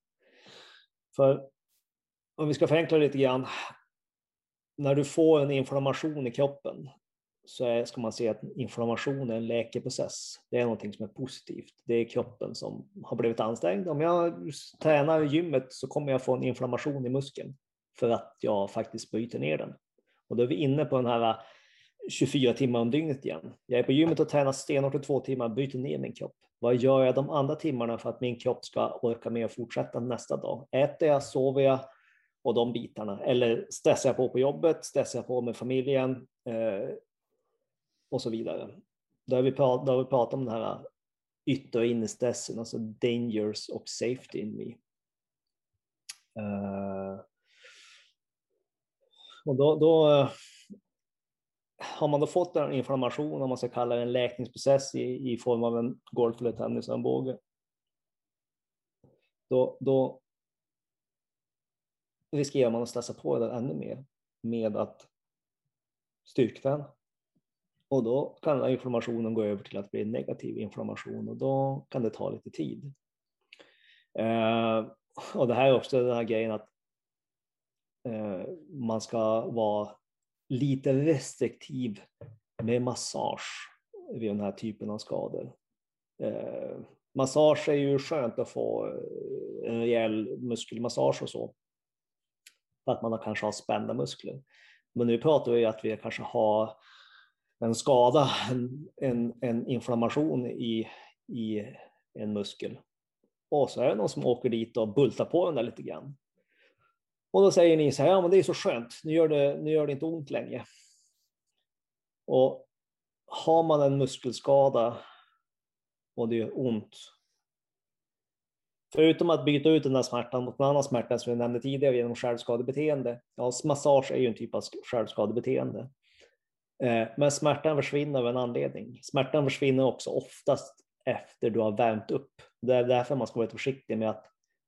För om vi ska förenkla lite grann, när du får en inflammation i kroppen så är, ska man se att inflammation är en läkeprocess. Det är någonting som är positivt. Det är kroppen som har blivit ansträngd. Om jag tränar i gymmet så kommer jag få en inflammation i muskeln för att jag faktiskt bryter ner den. Och då är vi inne på den här 24 timmar om dygnet igen. Jag är på gymmet och tränar stenhårt i två timmar, bryter ner min kropp. Vad gör jag de andra timmarna för att min kropp ska orka med att fortsätta nästa dag? Äter jag, sover jag och de bitarna? Eller stressar jag på på jobbet, stressar jag på med familjen eh, och så vidare. Då har vi, prat, där vi pratat om den här äh, ytter och innerstressen, alltså dangers och safety in me. Uh, och då, då äh, har man då fått en inflammation, om man ska kalla det en läkningsprocess i, i form av en golf eller tennisarmbåge, då, då riskerar man att stressa på det ännu mer med att styrketräna och då kan inflammationen gå över till att bli negativ inflammation och då kan det ta lite tid. Eh, och det här är också den här grejen att eh, man ska vara lite restriktiv med massage vid den här typen av skador. Eh, massage är ju skönt att få eh, en rejäl muskelmassage och så. För att man kanske har spända muskler. Men nu pratar vi att vi kanske har en skada, en, en, en inflammation i, i en muskel. Och så är det någon som åker dit och bultar på den där lite grann. Och då säger ni så här, ja men det är så skönt, nu gör det, nu gör det inte ont längre. Och har man en muskelskada och det gör ont, förutom att byta ut den där smärtan mot en annan smärta som vi nämnde tidigare genom självskadebeteende, ja massage är ju en typ av självskadebeteende. Eh, men smärtan försvinner av en anledning. Smärtan försvinner också oftast efter du har värmt upp. Det är därför man ska vara lite försiktig med att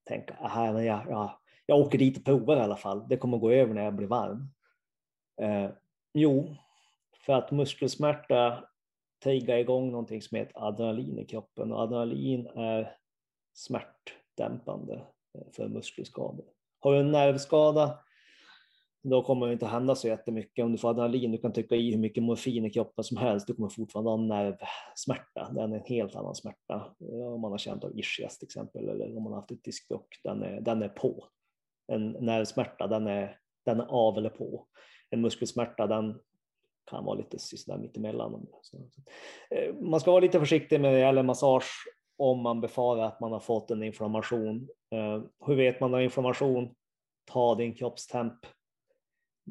tänka, att jag, jag, jag åker dit och provar i alla fall. Det kommer gå över när jag blir varm. Eh, jo, för att muskelsmärta triggar igång någonting som heter adrenalin i kroppen och adrenalin är smärtdämpande eh, för muskelskador. Har du en nervskada då kommer det inte hända så jättemycket. Om du får adrenalin, du kan trycka i hur mycket morfin i kroppen som helst, du kommer fortfarande ha nervsmärta. Den är en helt annan smärta. Om man har känt av ischias till exempel, eller om man har haft ett diskbråck, den är, den är på. En nervsmärta, den är, den är av eller på. En muskelsmärta, den kan vara lite sådär mittemellan. Eh, man ska vara lite försiktig med det gäller massage om man befarar att man har fått en inflammation. Eh, hur vet man när inflammation? Ta din kroppstemp.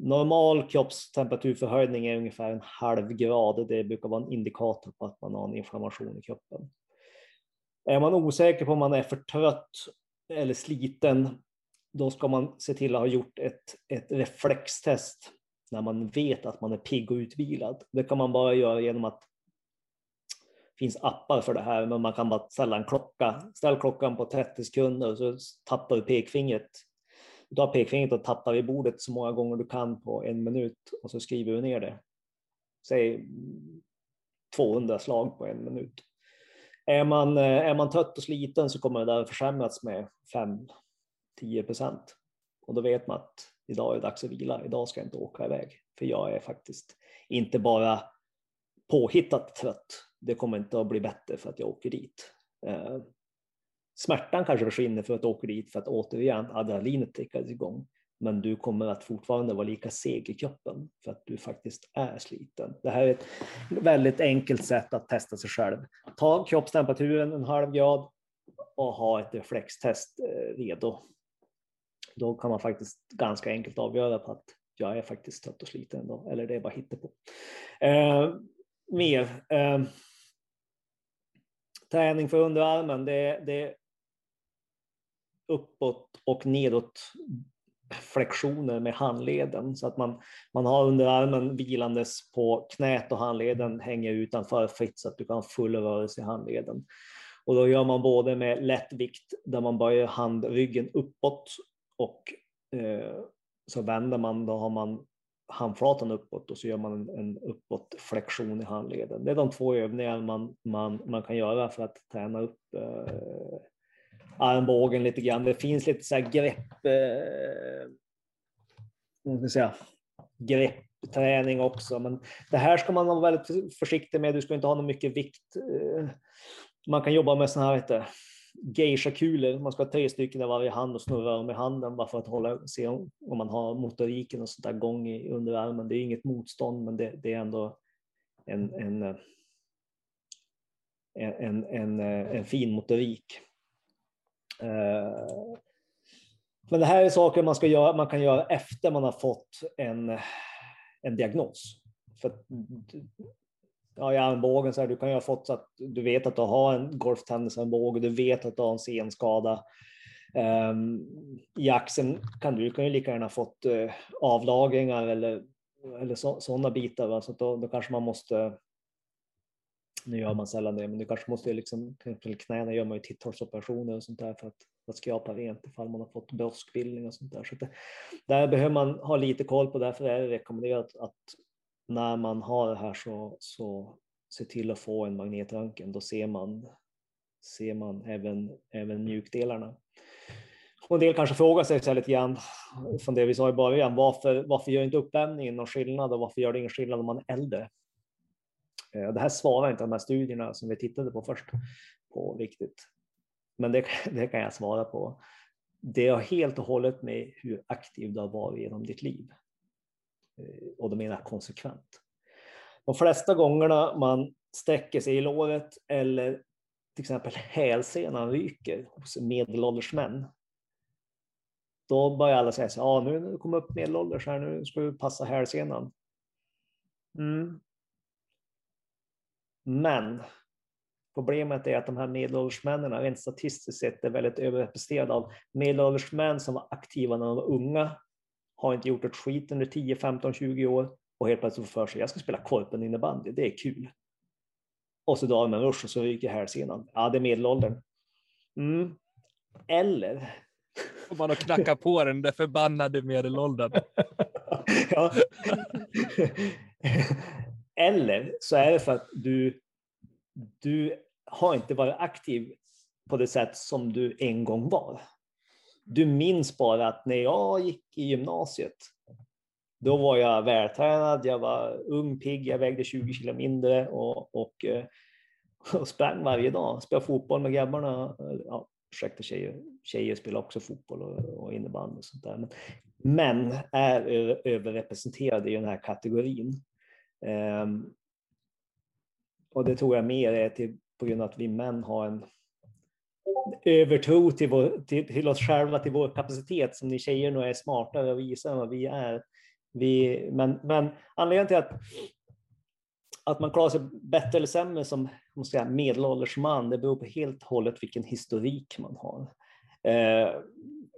Normal kroppstemperaturförhöjning är ungefär en halv grad. Det brukar vara en indikator på att man har en inflammation i kroppen. Är man osäker på om man är för trött eller sliten, då ska man se till att ha gjort ett, ett reflextest när man vet att man är pigg och utvilad. Det kan man bara göra genom att det finns appar för det här, men man kan bara ställa en klocka. Ställ klockan på 30 sekunder och så tappar du pekfingret. Du har pekfingret och tattar i bordet så många gånger du kan på en minut och så skriver du ner det. Säg 200 slag på en minut. Är man, eh, är man trött och sliten så kommer det där försämras med 5-10 procent. Och då vet man att idag är det dags att vila, idag ska jag inte åka iväg. För jag är faktiskt inte bara påhittat trött, det kommer inte att bli bättre för att jag åker dit. Eh, Smärtan kanske försvinner för att du åker dit för att återigen adrenalinet tickar igång. Men du kommer att fortfarande vara lika seg i kroppen för att du faktiskt är sliten. Det här är ett väldigt enkelt sätt att testa sig själv. Ta kroppstemperaturen en halv grad och ha ett reflextest eh, redo då kan man faktiskt ganska enkelt avgöra på att jag är faktiskt trött och sliten ändå, eller det är bara hittepå. Eh, mer. Eh, träning för underarmen, det, det uppåt och nedåt flexioner med handleden så att man, man har underarmen vilandes på knät och handleden hänger utanför fritt så att du kan ha full rörelse i handleden. Och då gör man både med lätt vikt där man böjer handryggen uppåt och eh, så vänder man, då har man handflatan uppåt och så gör man en, en uppåtflexion i handleden. Det är de två övningar man, man, man kan göra för att träna upp eh, armbågen lite grann. Det finns lite så här grepp, eh, ska säga, greppträning också, men det här ska man vara väldigt försiktig med. Du ska inte ha någon mycket vikt. Eh. Man kan jobba med sådana här, geisha-kulor. Man ska ha tre stycken i varje hand och snurra dem i handen bara för att hålla, se om, om man har motoriken och sånt där gång i underarmen. Det är inget motstånd, men det, det är ändå en, en, en, en, en fin motorik. Eh, men det här är saker man, ska göra, man kan göra efter man har fått en, en diagnos. För ja, i armbågen så här, du kan ju ha fått så att du vet att du har en golftennisarmbåge, du vet att du har en senskada. Um, I axeln kan du kan ju lika gärna ha fått uh, avlagringar eller, eller sådana bitar. Va? Så då, då kanske man måste nu gör man sällan det, men du kanske måste liksom, till knäna gör man ju titthålsoperationer och sånt där för att, för att skrapa rent ifall man har fått broskbildning och sånt där. Så det, där behöver man ha lite koll på, därför är det rekommenderat att när man har det här så, så se till att få en magnetröntgen. Då ser man, ser man även, även mjukdelarna. Och en del kanske frågar sig så lite grann från det vi sa i början. Varför, varför gör inte uppvärmningen någon skillnad och varför gör det ingen skillnad om man är äldre? Eh, det här svarar inte de här studierna som vi tittade på först på riktigt. Men det, (laughs) det kan jag svara på. Det har helt och hållet med hur aktiv du har varit genom ditt liv. Eh, och då menar jag konsekvent. De flesta gångerna man sträcker sig i låret eller till exempel hälsenan ryker hos medelålders män. Då börjar alla säga så ja nu när du kommer upp medelålders här, nu ska du passa hälsenan. Mm. Men problemet är att de här medelålders männen rent statistiskt sett är väldigt överrepresenterade av medelålders män som var aktiva när de var unga har inte gjort ett skit under 10, 15, 20 år och helt plötsligt får för sig jag ska spela korpen innebandy, det är kul. Och så drar de en rush och så ryker hälsenan. Ja, det är medelåldern. Mm. Eller om man har knackat på den där förbannade medelåldern. (laughs) ja. (laughs) Eller så är det för att du, du har inte varit aktiv på det sätt som du en gång var du minns bara att när jag gick i gymnasiet, då var jag vältränad, jag var ung, pigg, jag vägde 20 kilo mindre och, och, eh, och sprang varje dag. Spelade fotboll med grabbarna. Ja, ursäkta tjejer, tjejer spelar också fotboll och, och innebandy och sånt där. Men män är överrepresenterade i den här kategorin. Ehm, och det tror jag mer är till, på grund av att vi män har en övertro till, vår, till, till oss själva, till vår kapacitet, som ni tjejer nog är smartare och visar än vad vi är. Vi, men, men anledningen till att, att man klarar sig bättre eller sämre som säga, medelålders man, det beror på helt och hållet vilken historik man har. Eh,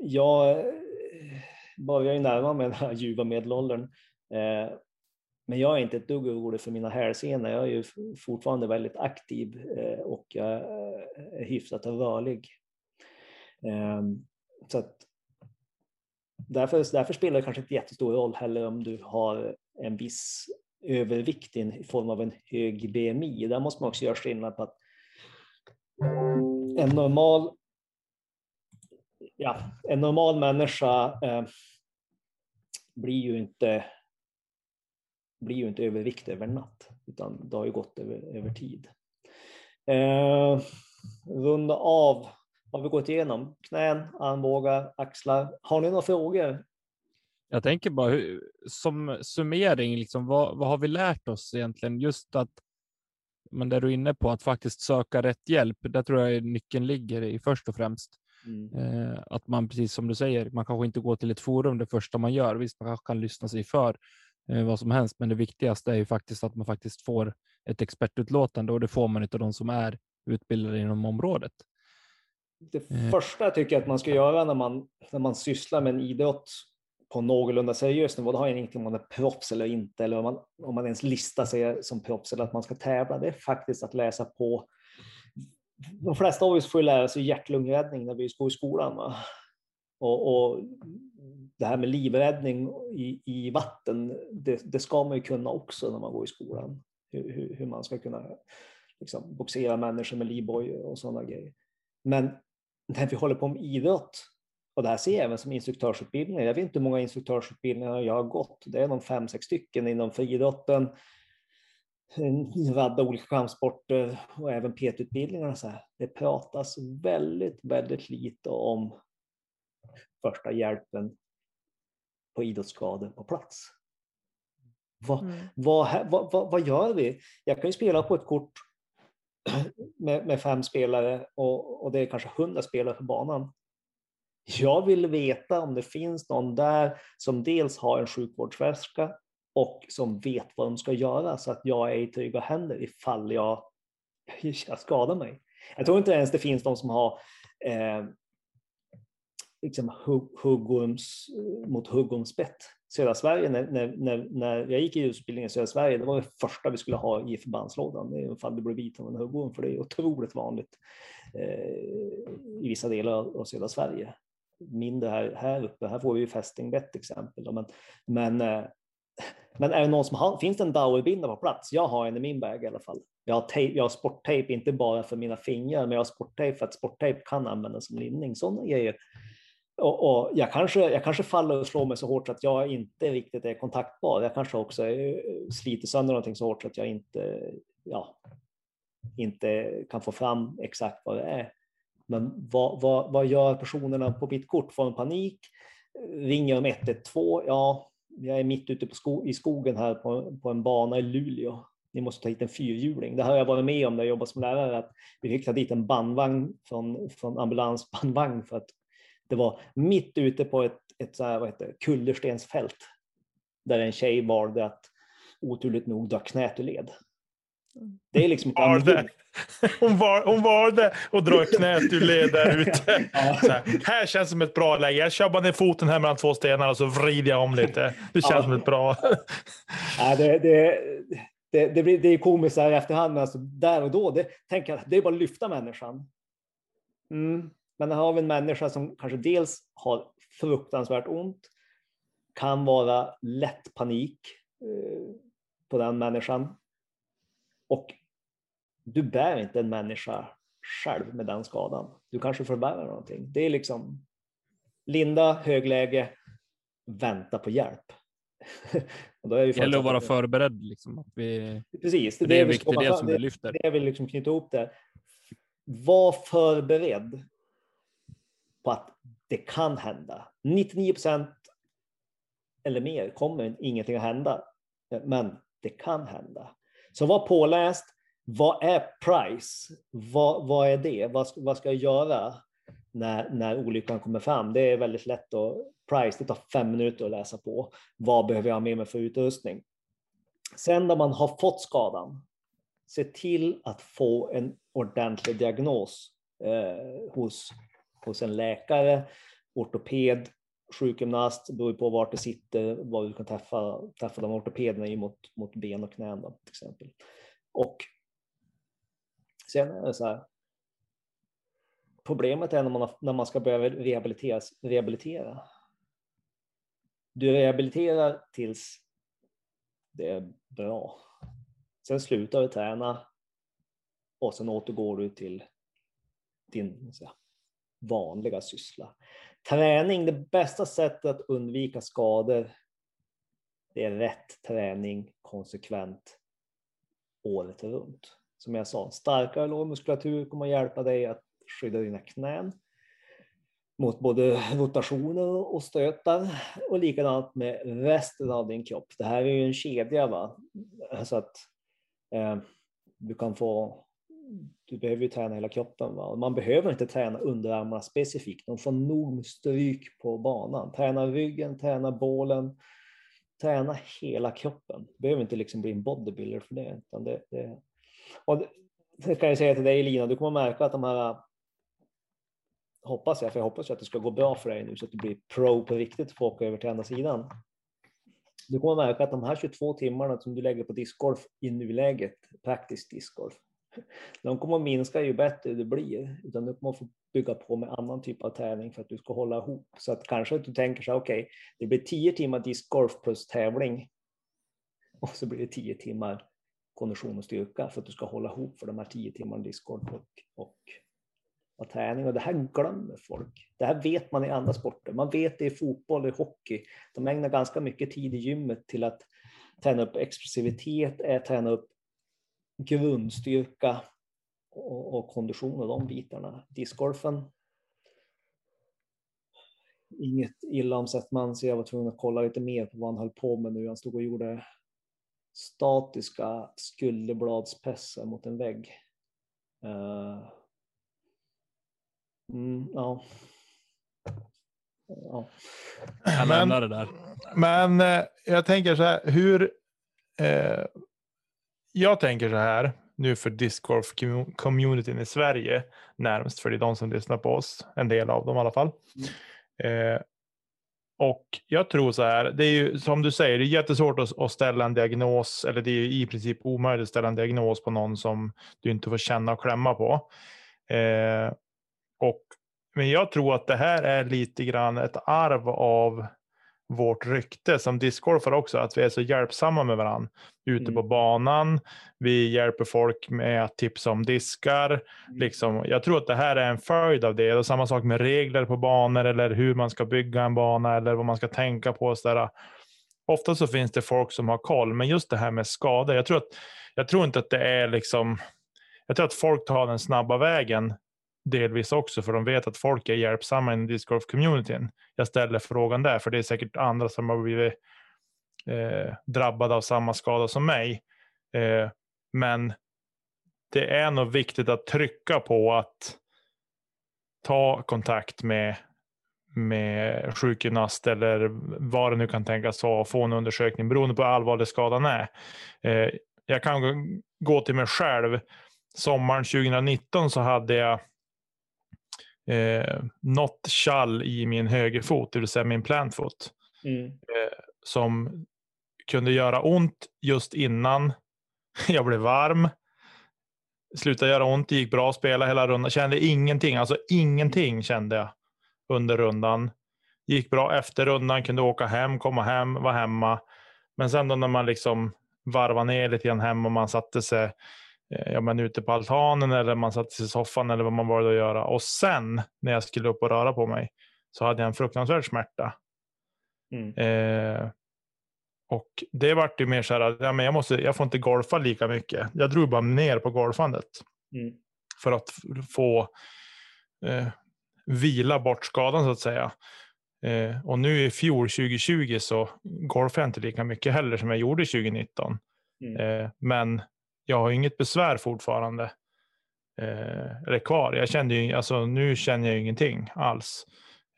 jag börjar ju närma mig den här ljuva medelåldern. Eh, men jag är inte ett dugg orolig för mina hälsenor. Jag är ju fortfarande väldigt aktiv eh, och jag eh, är hyfsat rörlig. Ehm, så att därför, därför spelar det kanske inte jättestor roll heller om du har en viss övervikt i form av en hög BMI. Där måste man också göra skillnad på att en normal, ja, en normal människa eh, blir ju inte blir ju inte övervikt över natt, utan det har ju gått över, över tid. Eh, runda av har vi gått igenom. Knän, armbågar, axlar. Har ni några frågor? Jag tänker bara som summering, liksom, vad, vad har vi lärt oss egentligen? Just att, men där du är inne på, att faktiskt söka rätt hjälp. Där tror jag nyckeln ligger i först och främst. Mm. Eh, att man, precis som du säger, man kanske inte går till ett forum det första man gör. Visst, man kanske kan lyssna sig för vad som helst, men det viktigaste är ju faktiskt att man faktiskt får ett expertutlåtande och det får man av de som är utbildade inom området. Det eh. första jag tycker att man ska göra när man, när man sysslar med en idrott på någorlunda seriös nivå, det har ingenting om man är proffs eller inte, eller om man, om man ens listar sig som proffs eller att man ska tävla, det är faktiskt att läsa på de flesta av oss får lära sig hjärt-lungräddning när vi går i skolan. Va? Och, och, det här med livräddning i, i vatten, det, det, ska man ju kunna också när man går i skolan. Hur, hur, hur man ska kunna liksom, boxera människor med livboj och sådana grejer. Men när vi håller på med idrott, och det här ser jag även som instruktörsutbildningar. Jag vet inte hur många instruktörsutbildningar jag har gått. Det är nog fem, sex stycken inom friidrotten, en radda olika kampsporter och även PT-utbildningar. Det pratas väldigt, väldigt lite om första hjälpen på idrottsskador på plats. Vad, mm. vad, vad, vad, gör vi? Jag kan ju spela på ett kort (clears throat) med, med fem spelare och, och det är kanske hundra spelare på banan. Jag vill veta om det finns någon där som dels har en sjukvårdsväska och som vet vad de ska göra så att jag är i trygga händer ifall jag, (laughs) jag skadar mig. Jag tror inte ens det finns de som har eh, liksom huggorms, mot huggormsbett. Södra Sverige, när, när, när, när jag gick i utbildningen i södra Sverige, det var det första vi skulle ha i förbandslådan, ifall du blev biten av en huggorm, för det är otroligt vanligt eh, i vissa delar av södra Sverige. Mindre här, här uppe, här får vi ju fästingbett till exempel. Men, men eh, men är det någon som har, finns det en Dauerbinda på plats? Jag har en i min bag i alla fall. Jag har, tejp, jag har sporttejp, inte bara för mina fingrar, men jag har sporttejp för att sporttejp kan användas som linning. Sådana grejer. Och, och, jag, kanske, jag kanske faller och slår mig så hårt att jag inte riktigt är kontaktbar. Jag kanske också eh, sliter sönder någonting så hårt så att jag inte, ja, inte kan få fram exakt vad det är. Men vad, vad, vad gör personerna på mitt kort? Får de panik? Ringer de 112? Ja, jag är mitt ute på sko i skogen här på, på en bana i Luleå. Ni måste ta hit en fyrhjuling. Det har jag varit med om när jag jobbat som lärare, att vi fick ta dit en bandvagn från, från ambulansbandvagn för att det var mitt ute på ett, ett så här, vad heter, kullerstensfält där en tjej valde att oturligt nog dra knät ur led. Det är liksom inte valde. Hon, var, hon valde att dra knät ur led där (laughs) ute. Här, här, känns som ett bra läge. Jag kör bara ner foten här mellan två stenar och så vrider jag om lite. Det känns ja. som ett bra... Ja, det, det, det, det, blir, det är komiskt här i efterhand, men alltså där och då, det, tänk, det är bara att lyfta människan. Mm. Men här har vi en människa som kanske dels har fruktansvärt ont, kan vara lätt panik eh, på den människan och du bär inte en människa själv med den skadan. Du kanske förvärrar någonting. Det är liksom linda, högläge, vänta på hjälp. (laughs) och då är det gäller att vara förberedd. Liksom, vi, Precis, det, det är en viktig del som du lyfter. Det jag vill liksom knyta ihop där. Var förberedd på att det kan hända. 99 procent eller mer kommer ingenting att hända, men det kan hända. Så var påläst. Vad är price? Vad, vad är det? Vad, vad ska jag göra när, när olyckan kommer fram? Det är väldigt lätt att price. Det tar fem minuter att läsa på. Vad behöver jag ha med mig för utrustning? Sen när man har fått skadan, se till att få en ordentlig diagnos eh, hos, hos en läkare, ortoped, sjukgymnast, beror på vart det sitter, var du kan träffa, träffa de ortopederna i mot, mot ben och knän då, till exempel. Och sen är det så här, problemet är när man, när man ska börja rehabiliteras, rehabilitera. Du rehabiliterar tills det är bra. Sen slutar du träna och sen återgår du till din säga, vanliga syssla. Träning, det bästa sättet att undvika skador, det är rätt träning konsekvent året runt. Som jag sa, starkare lårmuskulatur kommer att hjälpa dig att skydda dina knän mot både rotationer och stötar och likadant med resten av din kropp. Det här är ju en kedja va? så att eh, du kan få du behöver ju träna hela kroppen. Va? Man behöver inte träna underarmarna specifikt. De får nog med stryk på banan. Träna ryggen, träna bålen, träna hela kroppen. Du behöver inte liksom bli en bodybuilder för det. Utan det, det... Och det, kan jag säga till dig Lina, du kommer märka att de här hoppas jag, för jag hoppas att det ska gå bra för dig nu så att du blir pro på riktigt och får åka över till andra sidan. Du kommer märka att de här 22 timmarna som du lägger på discgolf i nuläget, praktisk discgolf, (laughs) de kommer att minska ju bättre det blir, utan du kommer att få bygga på med annan typ av tävling för att du ska hålla ihop. Så att kanske att du tänker så här, okej, okay, det blir tio timmar discgolf plus tävling (laughs) och så blir det tio timmar kondition och styrka för att du ska hålla ihop för de här tio timmarna discgolf och, och, och träning. Och det här glömmer folk. Det här vet man i andra sporter. Man vet det i fotboll i hockey. De ägnar ganska mycket tid i gymmet till att träna upp expressivitet, eh, träna upp grundstyrka och, och kondition och de bitarna. Discgolfen. Inget illa om Settman, så jag var tvungen att kolla lite mer på vad han höll på med nu. Han stod och gjorde statiska skulderbladspressar mot en vägg. Uh, mm, ja. ja. Jag lämnar det där. Men eh, jag tänker så här, hur eh, jag tänker så här nu för discgolf-communityn i Sverige närmst, för det är de som lyssnar på oss, en del av dem i alla fall. Mm. Eh, och jag tror så här, det är ju som du säger, det är jättesvårt att, att, ställa en diagnos, eller det är i princip omöjligt att ställa en diagnos på någon som du inte får känna och klämma på. Eh, och, men jag tror att det här är lite grann ett arv av vårt rykte som discgolfare också, att vi är så hjälpsamma med varandra ute mm. på banan. Vi hjälper folk med att tipsa om diskar. Mm. Liksom, jag tror att det här är en följd av det. Och samma sak med regler på banor eller hur man ska bygga en bana eller vad man ska tänka på. Så Ofta så finns det folk som har koll, men just det här med skador. Jag tror, att, jag tror inte att det är liksom. Jag tror att folk tar den snabba vägen delvis också, för de vet att folk är hjälpsamma i discgolf-communityn. Jag ställer frågan där, för det är säkert andra som har blivit eh, drabbade av samma skada som mig. Eh, men det är nog viktigt att trycka på att ta kontakt med, med sjukgymnast eller vad det nu kan tänkas vara och få en undersökning beroende på hur allvarlig skadan är. Eh, jag kan gå till mig själv. Sommaren 2019 så hade jag eh, något kall i min högerfot, det vill säga min plantfot. Mm. Eh, som kunde göra ont just innan (laughs) jag blev varm. Slutade göra ont, det gick bra att spela hela rundan. Kände ingenting, alltså ingenting kände jag under rundan. Gick bra efter rundan, kunde åka hem, komma hem, vara hemma. Men sen då när man liksom varvade ner lite grann hem och man satte sig ja, men ute på altanen eller man satt sig i soffan eller vad man valde att göra. Och sen när jag skulle upp och röra på mig så hade jag en fruktansvärd smärta. Mm. Eh, och det vart ju mer så här att ja, men jag, måste, jag får inte golfa lika mycket. Jag drog bara ner på golfandet. Mm. För att få eh, vila bort skadan så att säga. Eh, och nu i fjol 2020 så golfade jag inte lika mycket heller som jag gjorde 2019. Mm. Eh, men jag har inget besvär fortfarande. Eh, eller kvar. Jag kände ju, alltså, nu känner jag ingenting alls.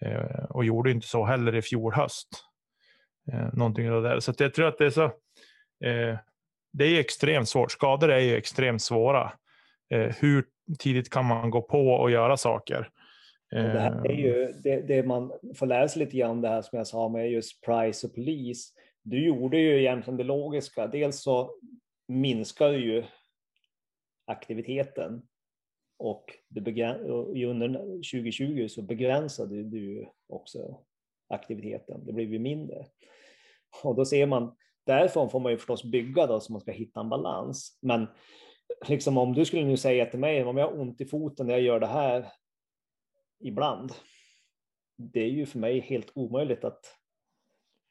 Eh, och gjorde inte så heller i fjol höst. Eh, någonting av det där. Så jag tror att det är så. Eh, det är extremt svårt. Skador är ju extremt svåra. Eh, hur tidigt kan man gå på och göra saker? Det här är Eh, ju det, det man får lära sig lite grann det här som jag sa med just price och police. Du gjorde ju egentligen det logiska. Dels så minskar ju aktiviteten och, och i under 2020 så begränsade du också aktiviteten. Det blev ju mindre. Och då ser man, därifrån får man ju förstås bygga då så man ska hitta en balans. Men liksom om du skulle nu säga till mig, om jag har ont i foten när jag gör det här ibland. Det är ju för mig helt omöjligt att,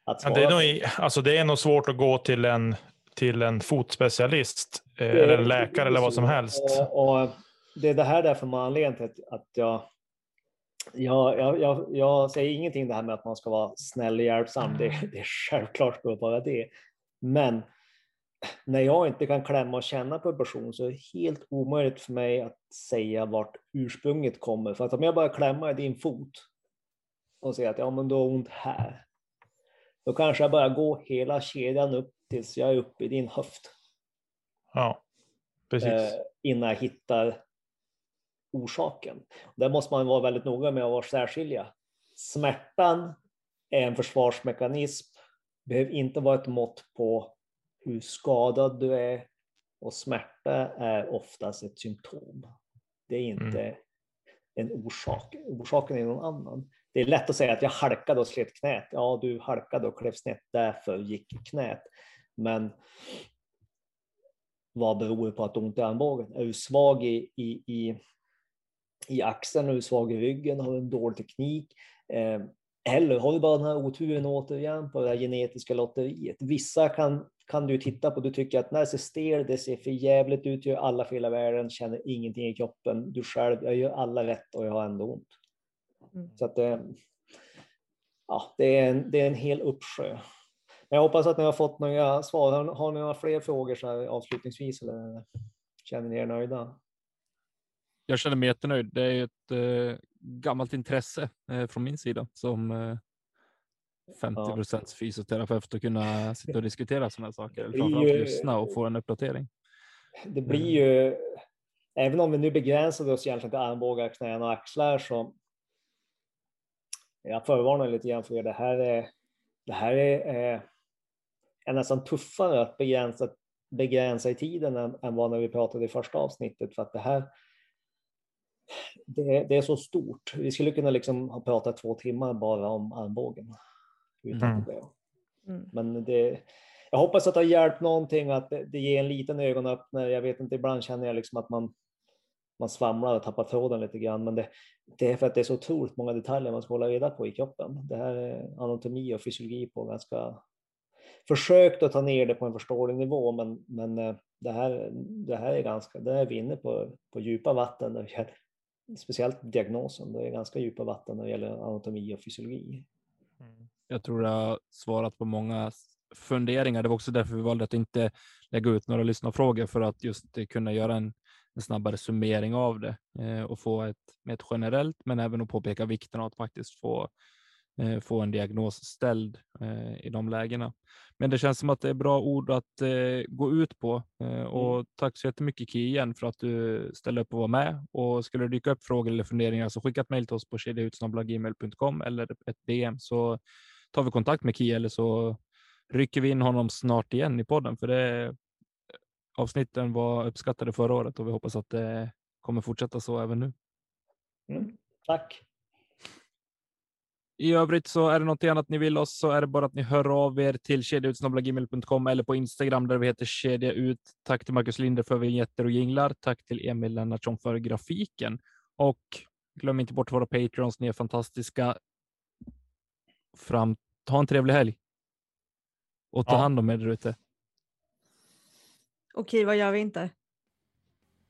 att Ja, svara. det, är nog, alltså det är nog svårt att gå till en, till en fotspecialist eh, eller en läkare eller vad som helst. Och, och det är det här därför man anledningen till att, jag, jag, jag, jag, jag säger ingenting det här med att man ska vara snäll och hjälpsam. Det, det är självklart ska vara det. Men när jag inte kan klämma och känna på en person så är det helt omöjligt för mig att säga vart ursprunget kommer. För att om jag bara klämmer i din fot och säger att ja, men du har ont här. Då kanske jag bara går hela kedjan upp tills jag är uppe i din höft. Ja, precis. eh, innan jag hittar orsaken. Där måste man vara väldigt noga med att vara särskilja. Smärtan är en försvarsmekanism, behöver inte vara ett mått på hur skadad du är och smärta är oftast ett symptom. Det är inte en orsak. Orsaken är någon annan. Det är lätt att säga att jag halkade och slet knät. Ja, du halkade och klev snett, därför gick knät. Men vad beror det på att du ont i armbågen? Är du svag i, i, i, i axeln, är du svag i ryggen, har du en dålig teknik? Eh, eller har du bara den här oturen återigen på det här genetiska lotteriet? Vissa kan, kan du titta på, du tycker att när det ser stel, det ser för jävligt ut, gör alla fel i världen, känner ingenting i kroppen, du själv, jag gör alla rätt och jag har ändå ont. Mm. Så att det, ja, det, är en, det är en hel uppsjö. Jag hoppas att ni har fått några svar. Har, har ni några fler frågor så här avslutningsvis eller känner ni er nöjda? Jag känner mig jättenöjd. Det är ett eh, gammalt intresse eh, från min sida som eh, 50 procents fysioterapeut att kunna sitta och diskutera sådana här saker. Framförallt ju- lyssna och få en uppdatering. Det blir ju, även om vi nu begränsade oss egentligen till armbågar, knän och axlar så jag förvarnar lite grann för. Det här är, det här är, eh, är nästan tuffare att begränsa, begränsa i tiden än, än vad när vi pratade i första avsnittet för att det här det, det är så stort. Vi skulle kunna liksom ha pratat två timmar bara om armbågen. Utan Mm. problem. Mm. Men det, jag hoppas att det har hjälpt någonting, att det, det ger en liten ögonöppnare. Jag vet inte, ibland känner jag liksom att man, man svamlar och tappar tråden lite grann. Men det, det är för att det är så otroligt många detaljer man ska hålla reda på i kroppen. Det här är anatomi och fysiologi på ganska... Försökt att ta ner det på en förståelig nivå, men, men eh, det, här, det här är ganska... Där är vi inne på, på djupa vatten. När det gäller, speciellt diagnosen. Det är ganska djupa vatten när det gäller anatomi och fysiologi. Mm. Jag tror jag har svarat på många funderingar. Det var också därför vi valde att inte lägga ut några lyssnarfrågor för att just kunna göra en, en snabbare summering av det eh, och få ett, ett generellt, men även att påpeka vikten av att faktiskt få, få en diagnos ställd eh, i de lägena. Men det känns som att det är bra ord att eh, gå ut på eh, och tack så jättemycket Ki igen för att du ställde upp och var med. Och skulle det dyka upp frågor eller funderingar så skicka ett mejl till oss på kedjautsnabblagmail.com eller ett DM så tar vi kontakt med Kia eller så rycker vi in honom snart igen i podden för det avsnitten var uppskattade förra året och vi hoppas att det kommer fortsätta så även nu. Mm. Tack! I övrigt så är det något annat ni vill oss så är det bara att ni hör av er till kedjautsnabblagmail.com eller på Instagram där vi heter kedja ut. Tack till Marcus Linder för vignetter och jinglar. Tack till Emil Lennartsson för grafiken och glöm inte bort våra Patreons. Ni är fantastiska. Fram, ha en trevlig helg. Och ta Ja. hand om er där ute. Okej, vad gör vi inte?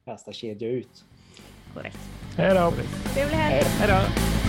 Kasta kedja ut. Korrekt. Hej då! Trevlig helg! Hej då!